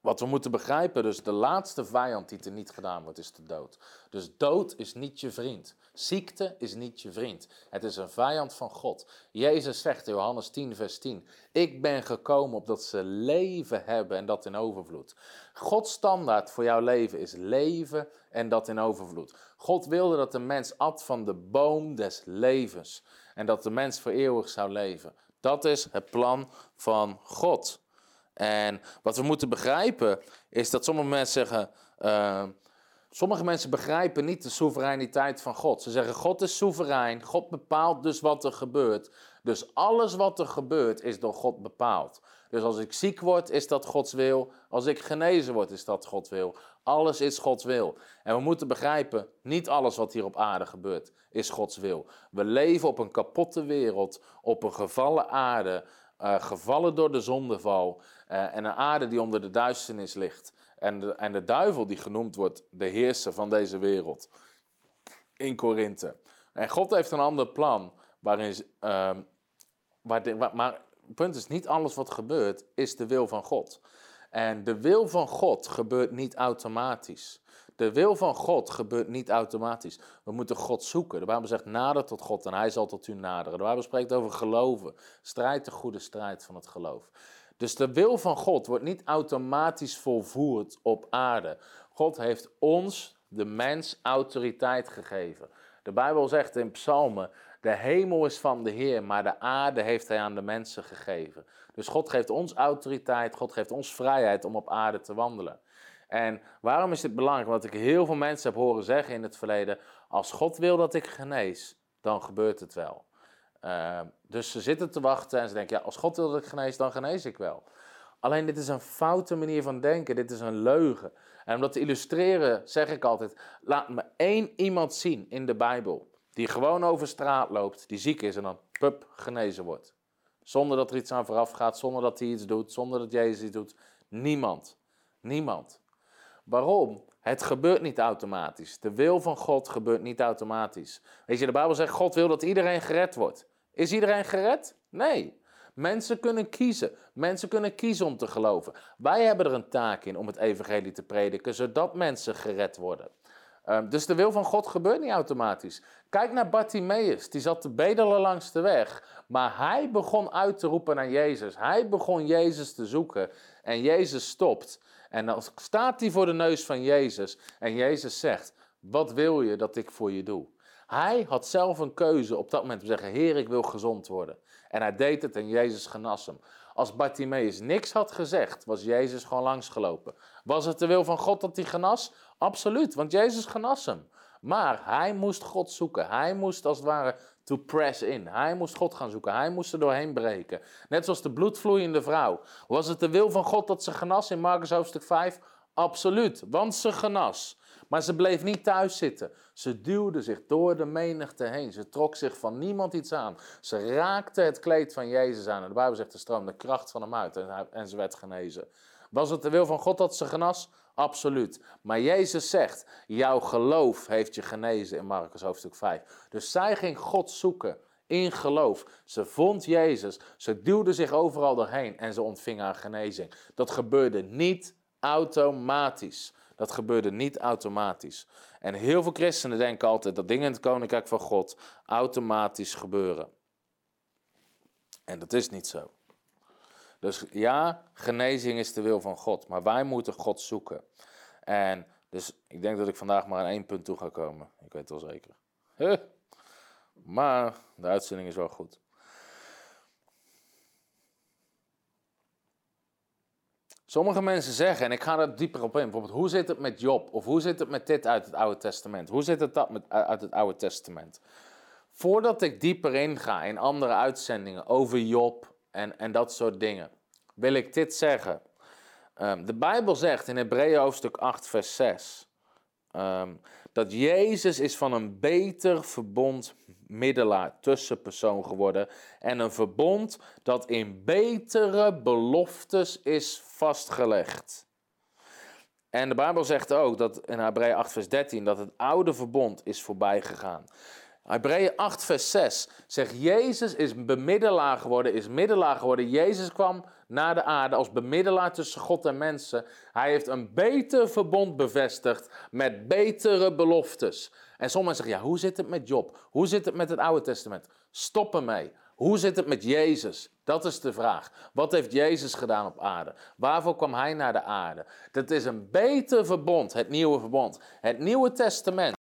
wat we moeten begrijpen, dus de laatste vijand die er niet gedaan wordt, is de dood. Dus dood is niet je vriend. Ziekte is niet je vriend. Het is een vijand van God. Jezus zegt in Johannes 10, vers 10: Ik ben gekomen opdat ze leven hebben en dat in overvloed. Gods standaard voor jouw leven is leven en dat in overvloed. God wilde dat de mens at van de boom des levens en dat de mens voor eeuwig zou leven. Dat is het plan van God. En wat we moeten begrijpen is dat sommige mensen zeggen. Uh, sommige mensen begrijpen niet de soevereiniteit van God. Ze zeggen: God is soeverein, God bepaalt dus wat er gebeurt. Dus alles wat er gebeurt is door God bepaald. Dus als ik ziek word, is dat Gods wil. Als ik genezen word, is dat Gods wil. Alles is Gods wil. En we moeten begrijpen, niet alles wat hier op aarde gebeurt, is Gods wil. We leven op een kapotte wereld, op een gevallen aarde, uh, gevallen door de zondeval. Uh, en een aarde die onder de duisternis ligt. En de, en de duivel die genoemd wordt de heerser van deze wereld. In Korinthe. En God heeft een ander plan. Waarin, waar, waar, maar het punt is, niet alles wat gebeurt is de wil van God. En de wil van God gebeurt niet automatisch. De wil van God gebeurt niet automatisch. We moeten God zoeken. De Bijbel zegt nader tot God en hij zal tot u naderen. De Bijbel spreekt over geloven. Strijd de goede strijd van het geloof. Dus de wil van God wordt niet automatisch volvoerd op aarde. God heeft ons, de mens, autoriteit gegeven. De Bijbel zegt in Psalmen de hemel is van de Heer, maar de aarde heeft Hij aan de mensen gegeven. Dus God geeft ons autoriteit, God geeft ons vrijheid om op aarde te wandelen. En waarom is dit belangrijk? Want ik heel veel mensen heb horen zeggen in het verleden: als God wil dat ik genees, dan gebeurt het wel. Uh, dus ze zitten te wachten en ze denken: ja, als God wil dat ik genees, dan genees ik wel. Alleen dit is een foute manier van denken, dit is een leugen. En om dat te illustreren zeg ik altijd: laat me één iemand zien in de Bijbel die gewoon over straat loopt, die ziek is en dan pup genezen wordt. Zonder dat er iets aan vooraf gaat, zonder dat hij iets doet, zonder dat Jezus iets doet. Niemand. Niemand. Waarom? Het gebeurt niet automatisch. De wil van God gebeurt niet automatisch. Weet je, de Bijbel zegt: God wil dat iedereen gered wordt. Is iedereen gered? Nee. Mensen kunnen kiezen. Mensen kunnen kiezen om te geloven. Wij hebben er een taak in om het evangelie te prediken, zodat mensen gered worden. Um, dus de wil van God gebeurt niet automatisch. Kijk naar Bartimaeus, die zat te bedelen langs de weg. Maar hij begon uit te roepen naar Jezus. Hij begon Jezus te zoeken. En Jezus stopt. En dan staat hij voor de neus van Jezus. En Jezus zegt: Wat wil je dat ik voor je doe? Hij had zelf een keuze op dat moment te zeggen: Heer, ik wil gezond worden. En hij deed het en Jezus genas hem. Als Bartimaeus niks had gezegd, was Jezus gewoon langsgelopen. Was het de wil van God dat hij genas? Absoluut, want Jezus genas hem. Maar hij moest God zoeken. Hij moest als het ware to press in. Hij moest God gaan zoeken. Hij moest er doorheen breken. Net zoals de bloedvloeiende vrouw. Was het de wil van God dat ze genas in Marcus hoofdstuk 5? Absoluut, want ze genas. Maar ze bleef niet thuis zitten. Ze duwde zich door de menigte heen. Ze trok zich van niemand iets aan. Ze raakte het kleed van Jezus aan. En de Bijbel zegt, er stroomde kracht van hem uit en ze werd genezen. Was het de wil van God dat ze genas? Absoluut. Maar Jezus zegt, jouw geloof heeft je genezen in Marcus hoofdstuk 5. Dus zij ging God zoeken in geloof. Ze vond Jezus, ze duwde zich overal doorheen en ze ontving haar genezing. Dat gebeurde niet automatisch. Dat gebeurde niet automatisch. En heel veel christenen denken altijd dat dingen in het koninkrijk van God automatisch gebeuren. En dat is niet zo. Dus ja, genezing is de wil van God, maar wij moeten God zoeken. En dus ik denk dat ik vandaag maar aan één punt toe ga komen. Ik weet het wel zeker. Maar de uitzending is wel goed. Sommige mensen zeggen, en ik ga er dieper op in, bijvoorbeeld hoe zit het met Job? Of hoe zit het met dit uit het Oude Testament? Hoe zit het dat met, uit het Oude Testament? Voordat ik dieper inga in andere uitzendingen over Job en, en dat soort dingen, wil ik dit zeggen. Um, de Bijbel zegt in Hebreeën hoofdstuk 8, vers 6, um, ehm, dat Jezus is van een beter verbond middelaar, tussenpersoon geworden. En een verbond dat in betere beloftes is vastgelegd. En de Bijbel zegt ook dat in Hebreeën 8 vers 13 dat het oude verbond is voorbij gegaan. Hebreeën 8 vers 6 zegt Jezus is bemiddelaar geworden, is middelaar geworden. Jezus kwam naar de aarde als bemiddelaar tussen God en mensen. Hij heeft een beter verbond bevestigd met betere beloftes. En sommigen zeggen, ja, hoe zit het met Job? Hoe zit het met het Oude Testament? Stop ermee. Hoe zit het met Jezus? Dat is de vraag. Wat heeft Jezus gedaan op aarde? Waarvoor kwam hij naar de aarde? Dat is een beter verbond, het nieuwe verbond. Het Nieuwe Testament,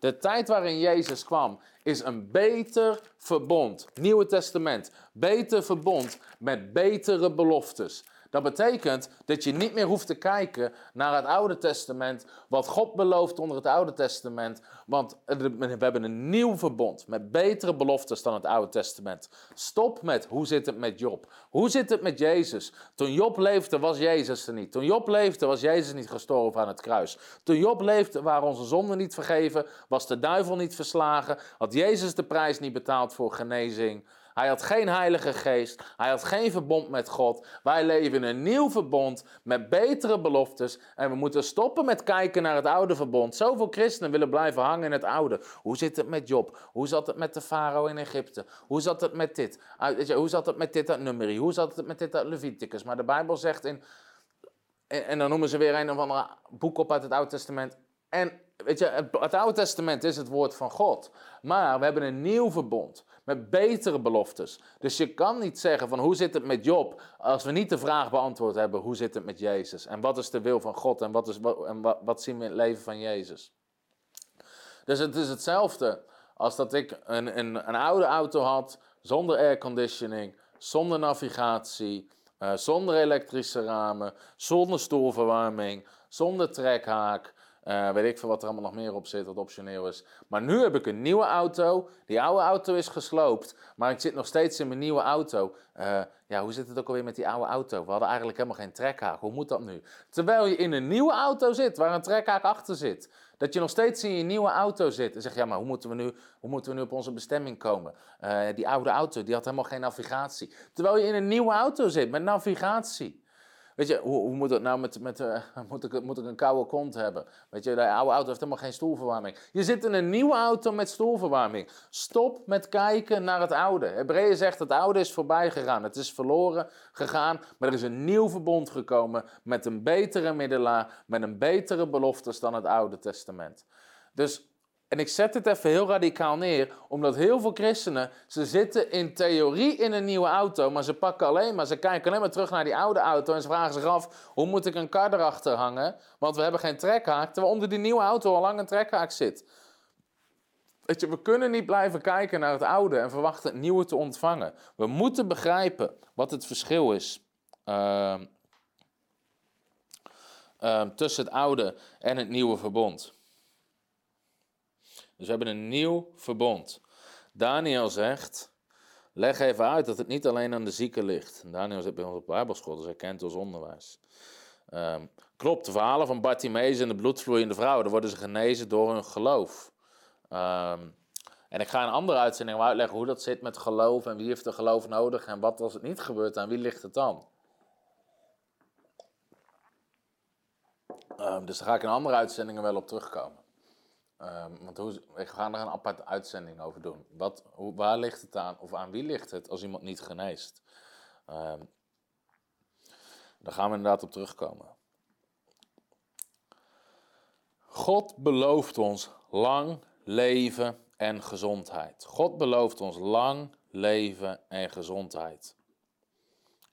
de tijd waarin Jezus kwam, is een beter verbond. Nieuwe Testament, beter verbond met betere beloftes. Dat betekent dat je niet meer hoeft te kijken naar het Oude Testament, wat God belooft onder het Oude Testament, want we hebben een nieuw verbond met betere beloftes dan het Oude Testament. Stop met hoe zit het met Job? Hoe zit het met Jezus? Toen Job leefde was Jezus er niet. Toen Job leefde was Jezus niet gestorven aan het kruis. Toen Job leefde waren onze zonden niet vergeven, was de duivel niet verslagen, had Jezus de prijs niet betaald voor genezing. Hij had geen heilige geest. Hij had geen verbond met God. Wij leven in een nieuw verbond met betere beloftes. En we moeten stoppen met kijken naar het oude verbond. Zoveel christenen willen blijven hangen in het oude. Hoe zit het met Job? Hoe zat het met de farao in Egypte? Hoe zat het met dit? Hoe zat het met dit uit Numeri? Hoe zat het met dit uit Leviticus? Maar de Bijbel zegt in... En dan noemen ze weer een of ander boek op uit het Oude Testament. En weet je, het Oude Testament is het woord van God. Maar we hebben een nieuw verbond met betere beloftes. Dus je kan niet zeggen van hoe zit het met Job als we niet de vraag beantwoord hebben hoe zit het met Jezus en wat is de wil van God en wat, is, en wat, wat zien we in het leven van Jezus. Dus het is hetzelfde als dat ik een, een, een oude auto had zonder airconditioning, zonder navigatie, uh, zonder elektrische ramen, zonder stoelverwarming, zonder trekhaak. Uh, weet ik veel wat er allemaal nog meer op zit, wat optioneel is. Maar nu heb ik een nieuwe auto. Die oude auto is gesloopt, maar ik zit nog steeds in mijn nieuwe auto. Uh, ja, hoe zit het ook alweer met die oude auto? We hadden eigenlijk helemaal geen trekhaak. Hoe moet dat nu? Terwijl je in een nieuwe auto zit, waar een trekhaak achter zit. Dat je nog steeds in je nieuwe auto zit. En zegt, ja, maar hoe moeten we nu, hoe moeten we nu op onze bestemming komen? Uh, die oude auto, die had helemaal geen navigatie. Terwijl je in een nieuwe auto zit, met navigatie. Weet je, hoe, moet het nou met, met uh, moet, ik, moet ik een koude kont hebben? Weet je, de oude auto heeft helemaal geen stoelverwarming. Je zit in een nieuwe auto met stoelverwarming. Stop met kijken naar het oude. Hebreeën zegt het oude is voorbij gegaan. Het is verloren gegaan, maar er is een nieuw verbond gekomen met een betere middelaar, met een betere beloftes dan het Oude Testament. Dus en ik zet het even heel radicaal neer, omdat heel veel christenen, ze zitten in theorie in een nieuwe auto, maar ze pakken alleen maar, ze kijken alleen maar terug naar die oude auto en ze vragen zich af, hoe moet ik een kar erachter hangen? Want we hebben geen trekhaak, terwijl onder die nieuwe auto al lang een trekhaak zit. Weet je, we kunnen niet blijven kijken naar het oude en verwachten het nieuwe te ontvangen. We moeten begrijpen wat het verschil is uh, uh, tussen het oude en het nieuwe verbond. Dus we hebben een nieuw verbond. Daniel zegt, leg even uit dat het niet alleen aan de zieken ligt. Daniel zit bij ons op Bijbelschool, dus hij kent ons onderwijs. Um, klopt, de verhalen van Bartimaeus en de bloedvloeiende vrouw, daar worden ze genezen door hun geloof. Um, en ik ga een andere uitzending uitleggen hoe dat zit met geloof en wie heeft er geloof nodig en wat als het niet gebeurt, aan wie ligt het dan? Ehm, dus daar ga ik in andere uitzendingen wel op terugkomen. Ehm, want hoe, ik ga er een aparte uitzending over doen. Wat, waar ligt het aan, of aan wie ligt het als iemand niet geneest? Um, daar gaan we inderdaad op terugkomen. God belooft ons lang leven en gezondheid. God belooft ons lang leven en gezondheid.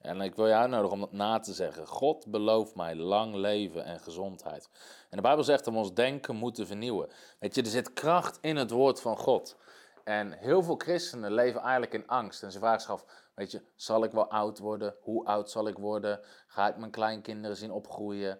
En ik wil je uitnodigen om dat na te zeggen. God belooft mij lang leven en gezondheid. En de Bijbel zegt dat we ons denken moeten vernieuwen. Weet je, er zit kracht in het woord van God. En heel veel christenen leven eigenlijk in angst. En ze vragen zich af, weet je, zal ik wel oud worden? Hoe oud zal ik worden? Ga ik mijn kleinkinderen zien opgroeien?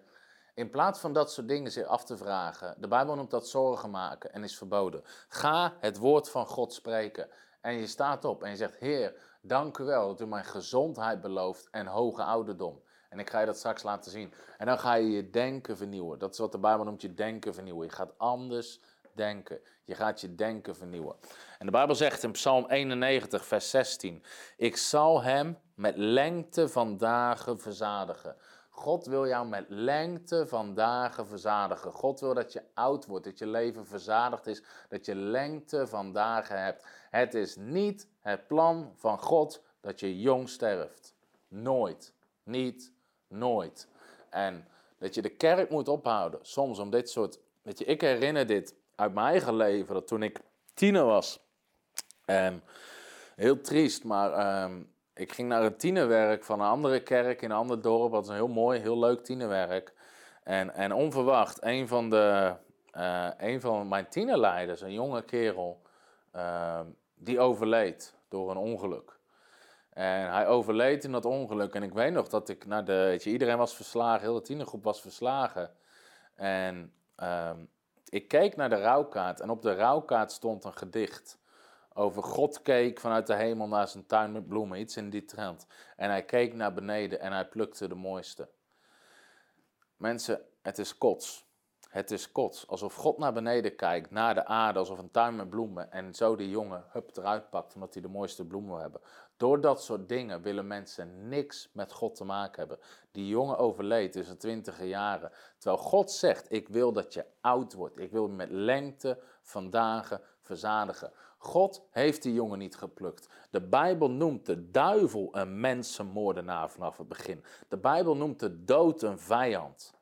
In plaats van dat soort dingen zich af te vragen, de Bijbel noemt dat zorgen maken en is verboden. Ga het woord van God spreken. En je staat op en je zegt, Heer, dank u wel dat u mij gezondheid belooft en hoge ouderdom. En ik ga je dat straks laten zien. En dan ga je je denken vernieuwen. Dat is wat de Bijbel noemt je denken vernieuwen. Je gaat anders denken. Je gaat je denken vernieuwen. En de Bijbel zegt in Psalm 91, vers 16: Ik zal hem met lengte van dagen verzadigen. God wil jou met lengte van dagen verzadigen. God wil dat je oud wordt, dat je leven verzadigd is, dat je lengte van dagen hebt. Het is niet het plan van God dat je jong sterft. Nooit. Niet, nooit. En dat je de kerk moet ophouden, soms om dit soort. Weet je, ik herinner dit uit mijn eigen leven, dat toen ik tiener was. En heel triest, maar ehm, ik ging naar een tienerwerk van een andere kerk in een ander dorp. Dat was een heel mooi, heel leuk tienerwerk. En, en onverwacht, een van, de, uh, van mijn tienerleiders, een jonge kerel, uh, die overleed door een ongeluk. En hij overleed in dat ongeluk. En ik weet nog dat ik naar de. Weet je, iedereen was verslagen, heel de tienergroep was verslagen. En uh, ik keek naar de rouwkaart. En op de rouwkaart stond een gedicht over God keek vanuit de hemel naar zijn tuin met bloemen, iets in die trend. En hij keek naar beneden en hij plukte de mooiste. Mensen, het is kots. Het is kots. Alsof God naar beneden kijkt, naar de aarde, alsof een tuin met bloemen. En zo die jongen hup eruit pakt, omdat hij de mooiste bloemen wil hebben. Door dat soort dingen willen mensen niks met God te maken hebben. Die jongen overleed in zijn twintige jaren. Terwijl God zegt, ik wil dat je oud wordt. Ik wil met lengte van dagen verzadigen. God heeft die jongen niet geplukt. De Bijbel noemt de duivel een mensenmoordenaar vanaf het begin. De Bijbel noemt de dood een vijand.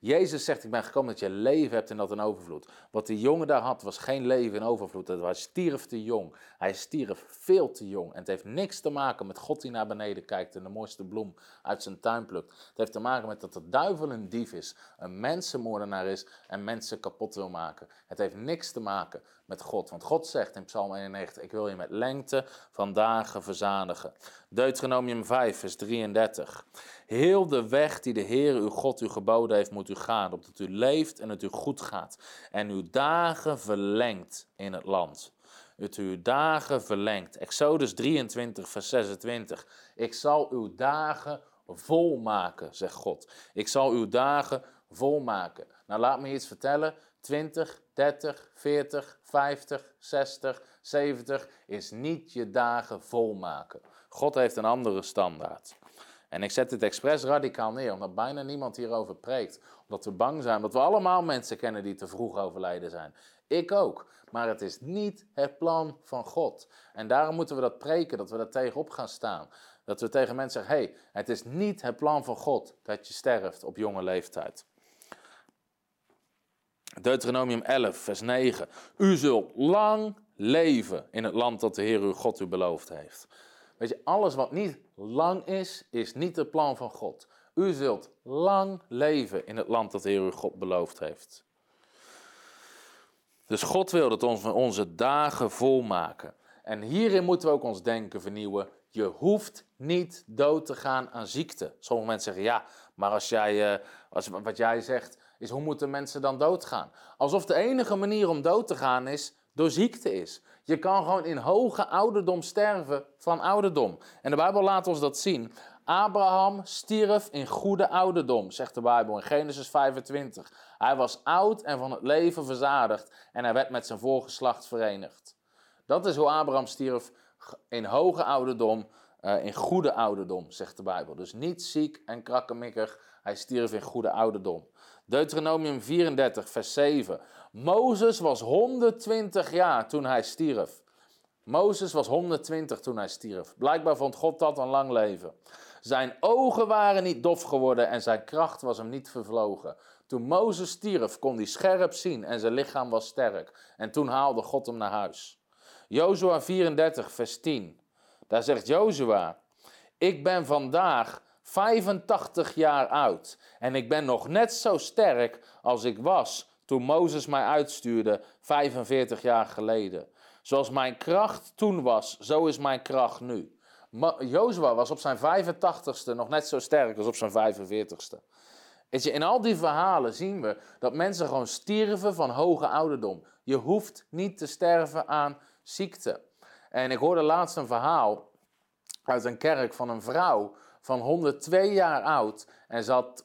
Jezus zegt, ik ben gekomen dat je leven hebt en dat in overvloed. Wat die jongen daar had, was geen leven in overvloed. Hij stierf te jong. Hij stierf veel te jong. En het heeft niks te maken met God die naar beneden kijkt en de mooiste bloem uit zijn tuin plukt. Het heeft te maken met dat de duivel een dief is, een mensenmoordenaar is en mensen kapot wil maken. Het heeft niks te maken met God. Want God zegt in Psalm 91, ik wil je met lengte van dagen verzadigen. Deuteronomium 5, vers 33. Heel de weg die de Heer uw God u geboden heeft, moet u gaan, opdat u leeft en het u goed gaat. En uw dagen verlengt in het land. Het uw dagen verlengt. Exodus 23, vers 26. Ik zal uw dagen volmaken, zegt God. Ik zal uw dagen volmaken. Nou, laat me iets vertellen. 20, 30, 40, 50, 60, 70 is niet je dagen volmaken. God heeft een andere standaard. En ik zet het expres radicaal neer, omdat bijna niemand hierover preekt. Omdat we bang zijn, omdat we allemaal mensen kennen die te vroeg overlijden zijn. Ik ook. Maar het is niet het plan van God. En daarom moeten we dat preken, dat we daar tegenop gaan staan. Dat we tegen mensen zeggen, hé, hey, het is niet het plan van God dat je sterft op jonge leeftijd. Deuteronomium 11, vers 9. U zult lang leven in het land dat de Heer uw God u beloofd heeft. Weet je, alles wat niet lang is, is niet het plan van God. U zult lang leven in het land dat de Heer uw God beloofd heeft. Dus God wil dat ons onze dagen volmaken. En hierin moeten we ook ons denken vernieuwen. Je hoeft niet dood te gaan aan ziekte. Sommige mensen zeggen, ja, maar als jij, eh, wat jij zegt, is hoe moeten mensen dan doodgaan? Alsof de enige manier om dood te gaan is door ziekte is. Je kan gewoon in hoge ouderdom sterven van ouderdom. En de Bijbel laat ons dat zien. Abraham stierf in goede ouderdom, zegt de Bijbel in Genesis 25. Hij was oud en van het leven verzadigd en hij werd met zijn voorgeslacht verenigd. Dat is hoe Abraham stierf in hoge ouderdom, uh, in goede ouderdom, zegt de Bijbel. Dus niet ziek en krakkemikkig, Hij stierf in goede ouderdom. Deuteronomium 34, vers 7. Mozes was 120 jaar toen hij stierf. Mozes was 120 toen hij stierf. Blijkbaar vond God dat een lang leven. Zijn ogen waren niet dof geworden en zijn kracht was hem niet vervlogen. Toen Mozes stierf, kon hij scherp zien en zijn lichaam was sterk. En toen haalde God hem naar huis. Jozua 34, vers 10. Daar zegt Jozua: Ik ben vandaag 85 jaar oud en ik ben nog net zo sterk als ik was toen Mozes mij uitstuurde 45 jaar geleden. Zoals mijn kracht toen was, zo is mijn kracht nu. Jozua was op zijn 85ste nog net zo sterk als op zijn 45ste. Weet je, in al die verhalen zien we dat mensen gewoon stierven van hoge ouderdom. Je hoeft niet te sterven aan ziekte. En ik hoorde laatst een verhaal uit een kerk van een vrouw van 102 jaar oud. En ze,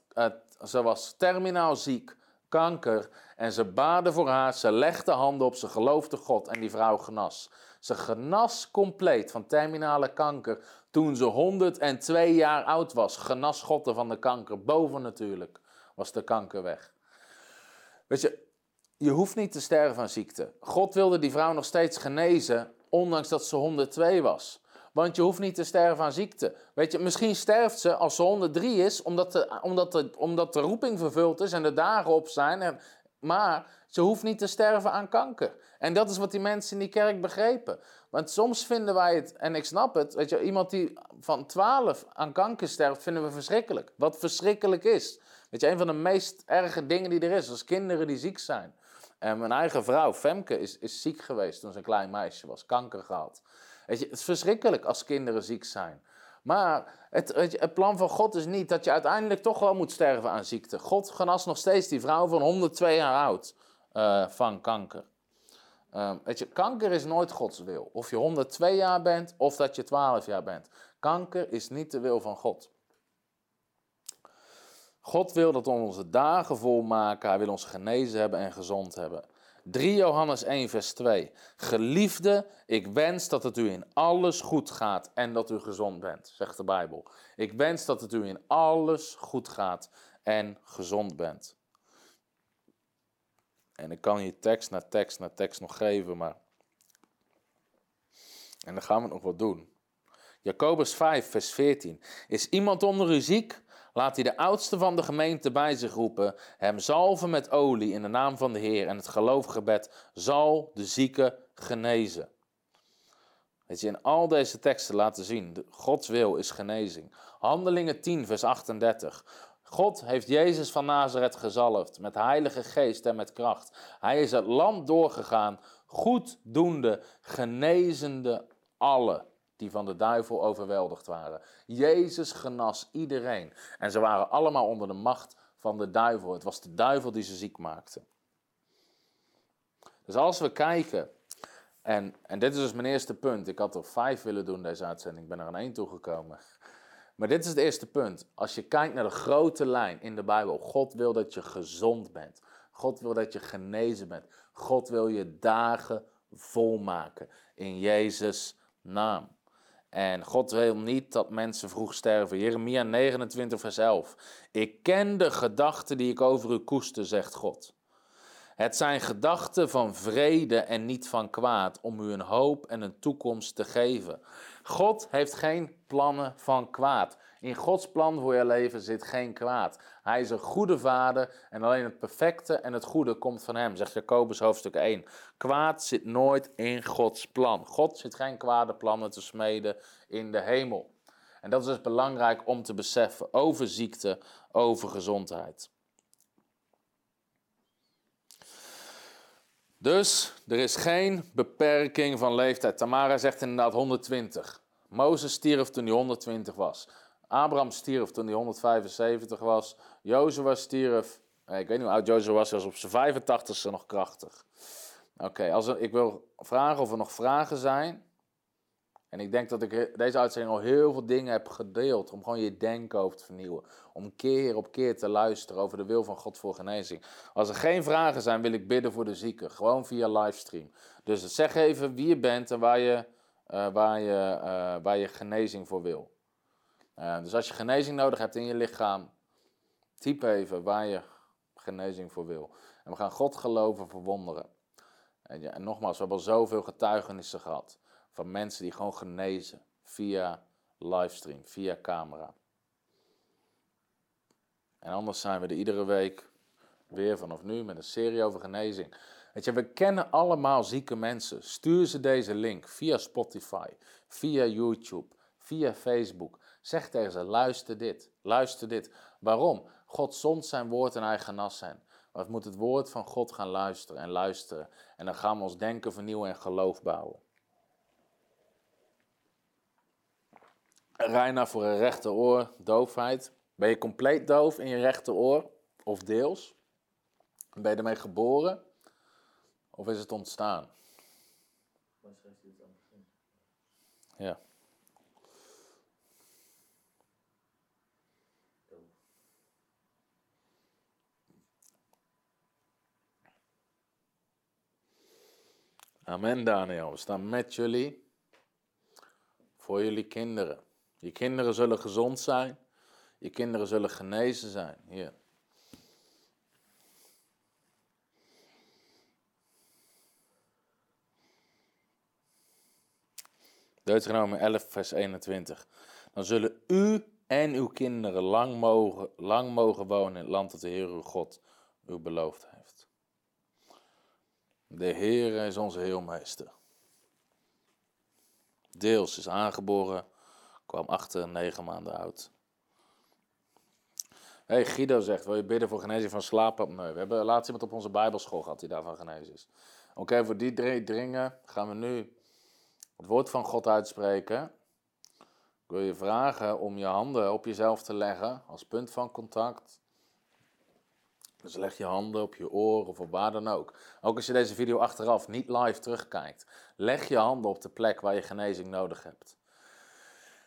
ze was terminaal ziek, kanker. En ze baden voor haar, ze legde handen op, ze geloofde God en die vrouw genas. Ze genas compleet van terminale kanker toen ze 102 jaar oud was. Genas God van de kanker. Boven natuurlijk was de kanker weg. Weet je, je hoeft niet te sterven van ziekte. God wilde die vrouw nog steeds genezen, ondanks dat ze 102 was. Want je hoeft niet te sterven aan ziekte. Weet je, misschien sterft ze als ze 103 is, omdat de, omdat de, omdat de roeping vervuld is en de dagen op zijn. En, maar ze hoeft niet te sterven aan kanker. En dat is wat die mensen in die kerk begrepen. Want soms vinden wij het, en ik snap het, weet je, iemand die van 12 aan kanker sterft, vinden we verschrikkelijk. Wat verschrikkelijk is. Weet je, een van de meest erge dingen die er is, als kinderen die ziek zijn. En mijn eigen vrouw, Femke, is, is ziek geweest toen ze een klein meisje was, kanker gehad. Weet je, het is verschrikkelijk als kinderen ziek zijn. Maar het, plan van God is niet dat je uiteindelijk toch wel moet sterven aan ziekte. God genas nog steeds die vrouw van 102 jaar oud uh, van kanker. Uh, weet je, kanker is nooit Gods wil. Of je 102 jaar bent of dat je 12 jaar bent. Kanker is niet de wil van God. God wil dat we onze dagen volmaken. Hij wil ons genezen hebben en gezond hebben. 3 Johannes 1, vers 2. Geliefde, ik wens dat het u in alles goed gaat en dat u gezond bent, zegt de Bijbel. Ik wens dat het u in alles goed gaat en gezond bent. En ik kan je tekst na tekst na tekst nog geven, maar. En dan gaan we het nog wat doen. Jacobus 5, vers 14. Is iemand onder u ziek? Laat hij de oudste van de gemeente bij zich roepen, hem zalven met olie in de naam van de Heer en het geloofgebed zal de zieke genezen. Weet je, in al deze teksten laten zien, Gods wil is genezing. Handelingen 10, vers 38. God heeft Jezus van Nazareth gezalfd met heilige geest en met kracht. Hij is het land doorgegaan, goeddoende, genezende alle die van de duivel overweldigd waren. Jezus genas iedereen. En ze waren allemaal onder de macht van de duivel. Het was de duivel die ze ziek maakte. Dus als we kijken, en, en dit is dus mijn eerste punt. Ik had er vijf willen doen deze uitzending, ik ben er aan één toegekomen. Maar dit is het eerste punt. Als je kijkt naar de grote lijn in de Bijbel, God wil dat je gezond bent. God wil dat je genezen bent. God wil je dagen volmaken in Jezus' naam. En God wil niet dat mensen vroeg sterven. Jeremia 29, vers 11. Ik ken de gedachten die ik over u koester, zegt God. Het zijn gedachten van vrede en niet van kwaad, om u een hoop en een toekomst te geven. God heeft geen plannen van kwaad. In Gods plan voor je leven zit geen kwaad. Hij is een goede vader en alleen het perfecte en het goede komt van hem, zegt Jacobus hoofdstuk 1. Kwaad zit nooit in Gods plan. God zit geen kwade plannen te smeden in de hemel. En dat is dus belangrijk om te beseffen over ziekte, over gezondheid. Dus er is geen beperking van leeftijd. Tamara zegt inderdaad 120. Mozes stierf toen hij 120 was. Abraham stierf toen hij 175 was. Jozua stierf, eh, ik weet niet hoe oud Jozua was, was op zijn 85ste nog krachtig. Oké, als ik wil vragen of er nog vragen zijn. En ik denk dat ik deze uitzending al heel veel dingen heb gedeeld om gewoon je denken over te vernieuwen. Om keer op keer te luisteren over de wil van God voor genezing. Als er geen vragen zijn, wil ik bidden voor de zieken. Gewoon via livestream. Dus zeg even wie je bent en waar je, uh, waar je, uh, waar je genezing voor wil. Uh, dus als je genezing nodig hebt in je lichaam, Typ even waar je genezing voor wil. En we gaan God geloven voor wonderen. En, ja, en nogmaals, we hebben al zoveel getuigenissen gehad van mensen die gewoon genezen via livestream, via camera. En anders zijn we er iedere week weer vanaf nu met een serie over genezing. Weet je, we kennen allemaal zieke mensen. Stuur ze deze link via Spotify, via YouTube, via Facebook. Zeg tegen ze, luister dit, luister dit. Waarom? God zond zijn woord en hij genas zijn. Maar we moeten het woord van God gaan luisteren en luisteren. En dan gaan we ons denken vernieuwen en geloof bouwen. Reina voor een rechteroor, doofheid. Ben je compleet doof in je rechteroor? Of deels? Ben je ermee geboren? Of is het ontstaan? Ja. Amen, Daniel. We staan met jullie voor jullie kinderen. Je kinderen zullen gezond zijn. Je kinderen zullen genezen zijn. Hier. Deuteronomie 11, vers 21. Dan zullen u en uw kinderen lang mogen, lang mogen wonen in het land dat de Heer uw God u beloofd heeft. De Heer is onze heelmeester. Deels is aangeboren, kwam achter negen maanden oud. Hey, Guido zegt, wil je bidden voor genezing van slaapapneu? We hebben laatst iemand op onze bijbelschool gehad die daarvan genezen is. Oké, voor die drie dringen gaan we nu het woord van God uitspreken. Ik wil je vragen om je handen op jezelf te leggen als punt van contact. Dus leg je handen op je oor of op waar dan ook. Ook als je deze video achteraf niet live terugkijkt. Leg je handen op de plek waar je genezing nodig hebt.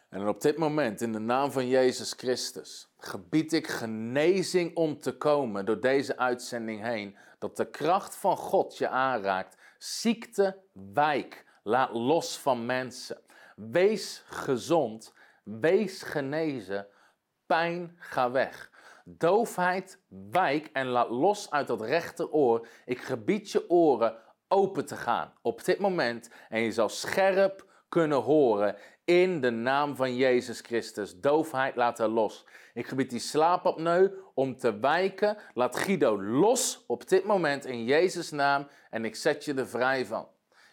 En op dit moment, in de naam van Jezus Christus, gebied ik genezing om te komen door deze uitzending heen. Dat de kracht van God je aanraakt. Ziekte, wijk. Laat los van mensen. Wees gezond. Wees genezen. Pijn, ga weg. Doofheid, wijk en laat los uit dat rechteroor. Ik gebied je oren open te gaan op dit moment. En je zal scherp kunnen horen in de naam van Jezus Christus. Doofheid laat er los. Ik gebied die slaapapneu om te wijken. Laat Guido los op dit moment in Jezus' naam. En ik zet je er vrij van.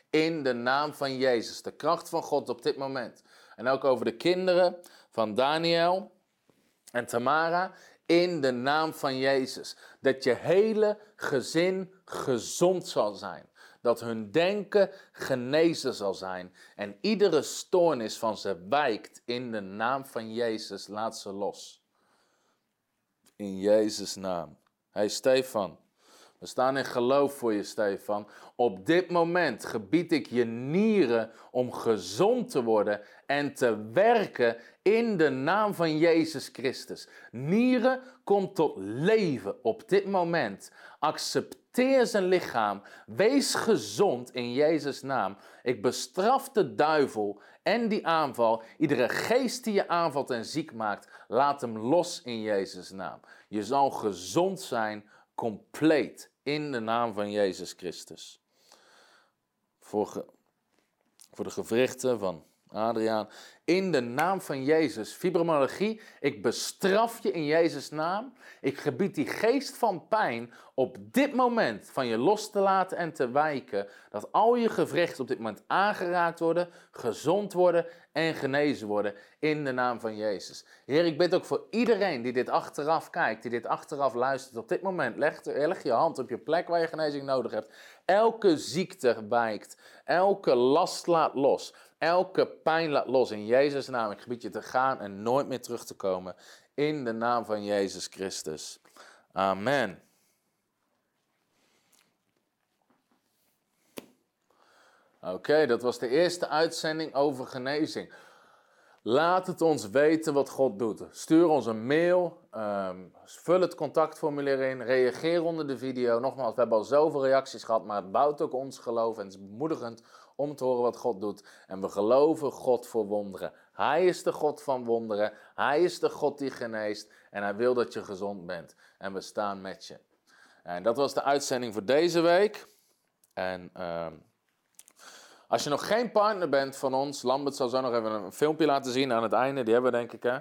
In de naam van Jezus. De kracht van God op dit moment. En ook over de kinderen van Daniel en Tamara. In de naam van Jezus. Dat je hele gezin gezond zal zijn dat hun denken genezen zal zijn. En iedere stoornis van ze wijkt in de naam van Jezus. Laat ze los. In Jezus' naam. Hey Stefan, we staan in geloof voor je, Stefan. Op dit moment gebied ik je nieren om gezond te worden en te werken in de naam van Jezus Christus. Nieren komt tot leven op dit moment. Accepteer zijn lichaam. Wees gezond in Jezus' naam. Ik bestraf de duivel en die aanval. Iedere geest die je aanvalt en ziek maakt, laat hem los in Jezus' naam. Je zal gezond zijn, compleet, in de naam van Jezus Christus. Voor, voor de gewrichten van Adriaan. In de naam van Jezus. Fibromyalgie, ik bestraf je in Jezus' naam. Ik gebied die geest van pijn op dit moment van je los te laten en te wijken. Dat al je gewrichten op dit moment aangeraakt worden, gezond worden en genezen worden in de naam van Jezus. Heer, ik bid ook voor iedereen die dit achteraf kijkt, die dit achteraf luistert. Op dit moment leg, leg je hand op je plek waar je genezing nodig hebt. Elke ziekte wijkt, elke last laat los. Elke pijn laat los in Jezus' naam. Ik gebied je te gaan en nooit meer terug te komen. In de naam van Jezus Christus. Amen. Oké, dat was de eerste uitzending over genezing. Laat het ons weten wat God doet. Stuur ons een mail, um, vul het contactformulier in, reageer onder de video. Nogmaals, we hebben al zoveel reacties gehad, maar het bouwt ook ons geloof en het is bemoedigend om te horen wat God doet. En we geloven God voor wonderen. Hij is de God van wonderen. Hij is de God die geneest. En hij wil dat je gezond bent. En we staan met je. En dat was de uitzending voor deze week. En ehm, als je nog geen partner bent van ons, Lambert zal zo nog even een filmpje laten zien aan het einde. Die hebben we denk ik hè.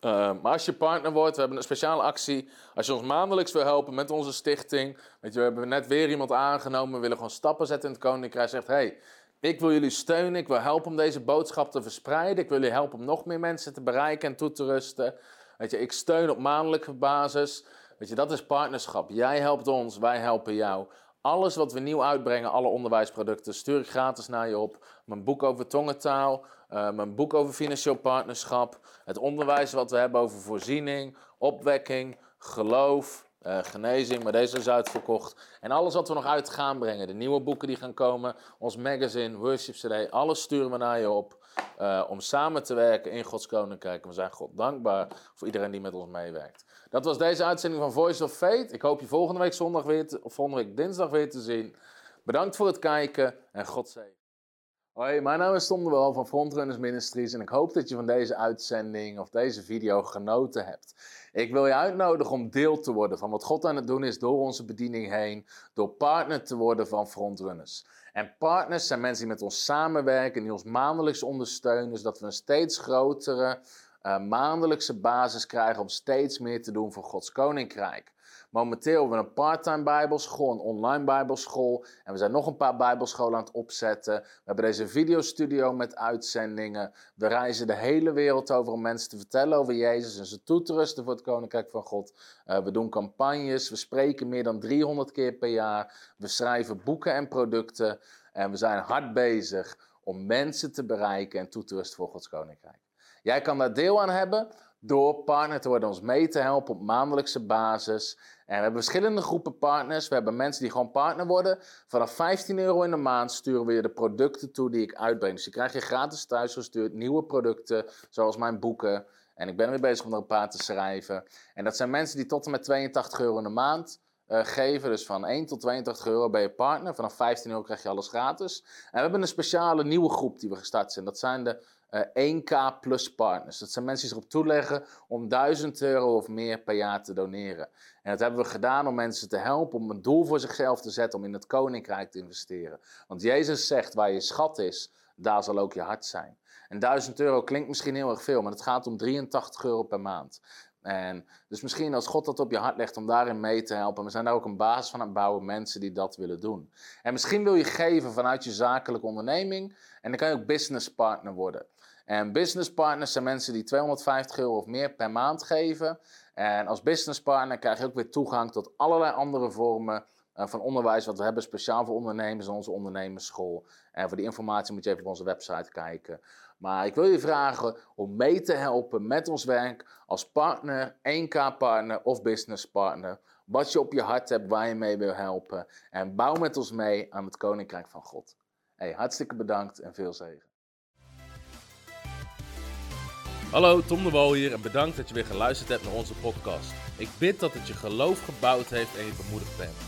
Uh, maar als je partner wordt, we hebben een speciale actie. Als je ons maandelijks wil helpen met onze stichting. Weet je, we hebben net weer iemand aangenomen. We willen gewoon stappen zetten in het koninkrijk. Zegt, hey, ik wil jullie steunen. Ik wil helpen om deze boodschap te verspreiden. Ik wil jullie helpen om nog meer mensen te bereiken en toe te rusten. Weet je, ik steun op maandelijke basis. Weet je, dat is partnerschap. Jij helpt ons, wij helpen jou. Alles wat we nieuw uitbrengen, alle onderwijsproducten, stuur ik gratis naar je op. Mijn boek over tongentaal, uh, mijn boek over financieel partnerschap, het onderwijs wat we hebben over voorziening, opwekking, geloof, uh, genezing, maar deze is uitverkocht. En alles wat we nog uit gaan brengen, de nieuwe boeken die gaan komen, ons magazine, worship CD, alles sturen we naar je op. Uh, om samen te werken in Gods Koninkrijk. We zijn God dankbaar voor iedereen die met ons meewerkt. Dat was deze uitzending van Voice of Faith. Ik hoop je volgende week zondag weer te, of volgende week dinsdag weer te zien. Bedankt voor het kijken en God zegen. Hoi, mijn naam is Tom de Wel van Frontrunners Ministries en ik hoop dat je van deze uitzending of deze video genoten hebt. Ik wil je uitnodigen om deel te worden van wat God aan het doen is door onze bediening heen, door partner te worden van Frontrunners. En partners zijn mensen die met ons samenwerken, die ons maandelijks ondersteunen, zodat we een steeds grotere uh, maandelijkse basis krijgen om steeds meer te doen voor Gods Koninkrijk. Momenteel hebben we een part-time bijbelschool, een online bijbelschool. En we zijn nog een paar bijbelscholen aan het opzetten. We hebben deze videostudio met uitzendingen. We reizen de hele wereld over om mensen te vertellen over Jezus en ze toe te rusten voor het Koninkrijk van God. Uh, we doen campagnes, we spreken meer dan 300 keer per jaar. We schrijven boeken en producten. En we zijn hard bezig om mensen te bereiken en toe te rusten voor Gods Koninkrijk. Jij kan daar deel aan hebben door partner te worden, ons mee te helpen op maandelijkse basis. En we hebben verschillende groepen partners. We hebben mensen die gewoon partner worden. Vanaf 15 euro in de maand sturen we je de producten toe die ik uitbreng. Dus je krijgt je gratis thuis gestuurd nieuwe producten, zoals mijn boeken. En ik ben weer bezig om er een paar te schrijven. En dat zijn mensen die tot en met 82 euro in de maand uh, geven. Dus van 1 tot 82 euro ben je partner. Vanaf 15 euro krijg je alles gratis. En we hebben een speciale nieuwe groep die we gestart zijn. Dat zijn de uh, eh, 1K plus partners. Dat zijn mensen die zich op toeleggen om 1000 euro of meer per jaar te doneren. En dat hebben we gedaan om mensen te helpen om een doel voor zichzelf te zetten om in het koninkrijk te investeren. Want Jezus zegt waar je schat is, daar zal ook je hart zijn. En 1000 euro klinkt misschien heel erg veel, maar het gaat om 83 euro per maand. En dus misschien als God dat op je hart legt om daarin mee te helpen. We zijn daar ook een basis van aan het bouwen, mensen die dat willen doen. En misschien wil je geven vanuit je zakelijke onderneming. En dan kan je ook business partner worden. En business partners zijn mensen die 250 euro of meer per maand geven. En als business partner krijg je ook weer toegang tot allerlei andere vormen uh, van onderwijs. Wat we hebben speciaal voor ondernemers in onze ondernemersschool. En voor die informatie moet je even op onze website kijken. Maar ik wil je vragen om mee te helpen met ons werk als partner, 1K-partner of business partner. Wat je op je hart hebt, waar je mee wil helpen. En bouw met ons mee aan het Koninkrijk van God. Hey, hartstikke bedankt en veel zegen. Hallo, Tom de Wol hier en bedankt dat je weer geluisterd hebt naar onze podcast. Ik bid dat het je geloof gebouwd heeft en je bemoedigd bent.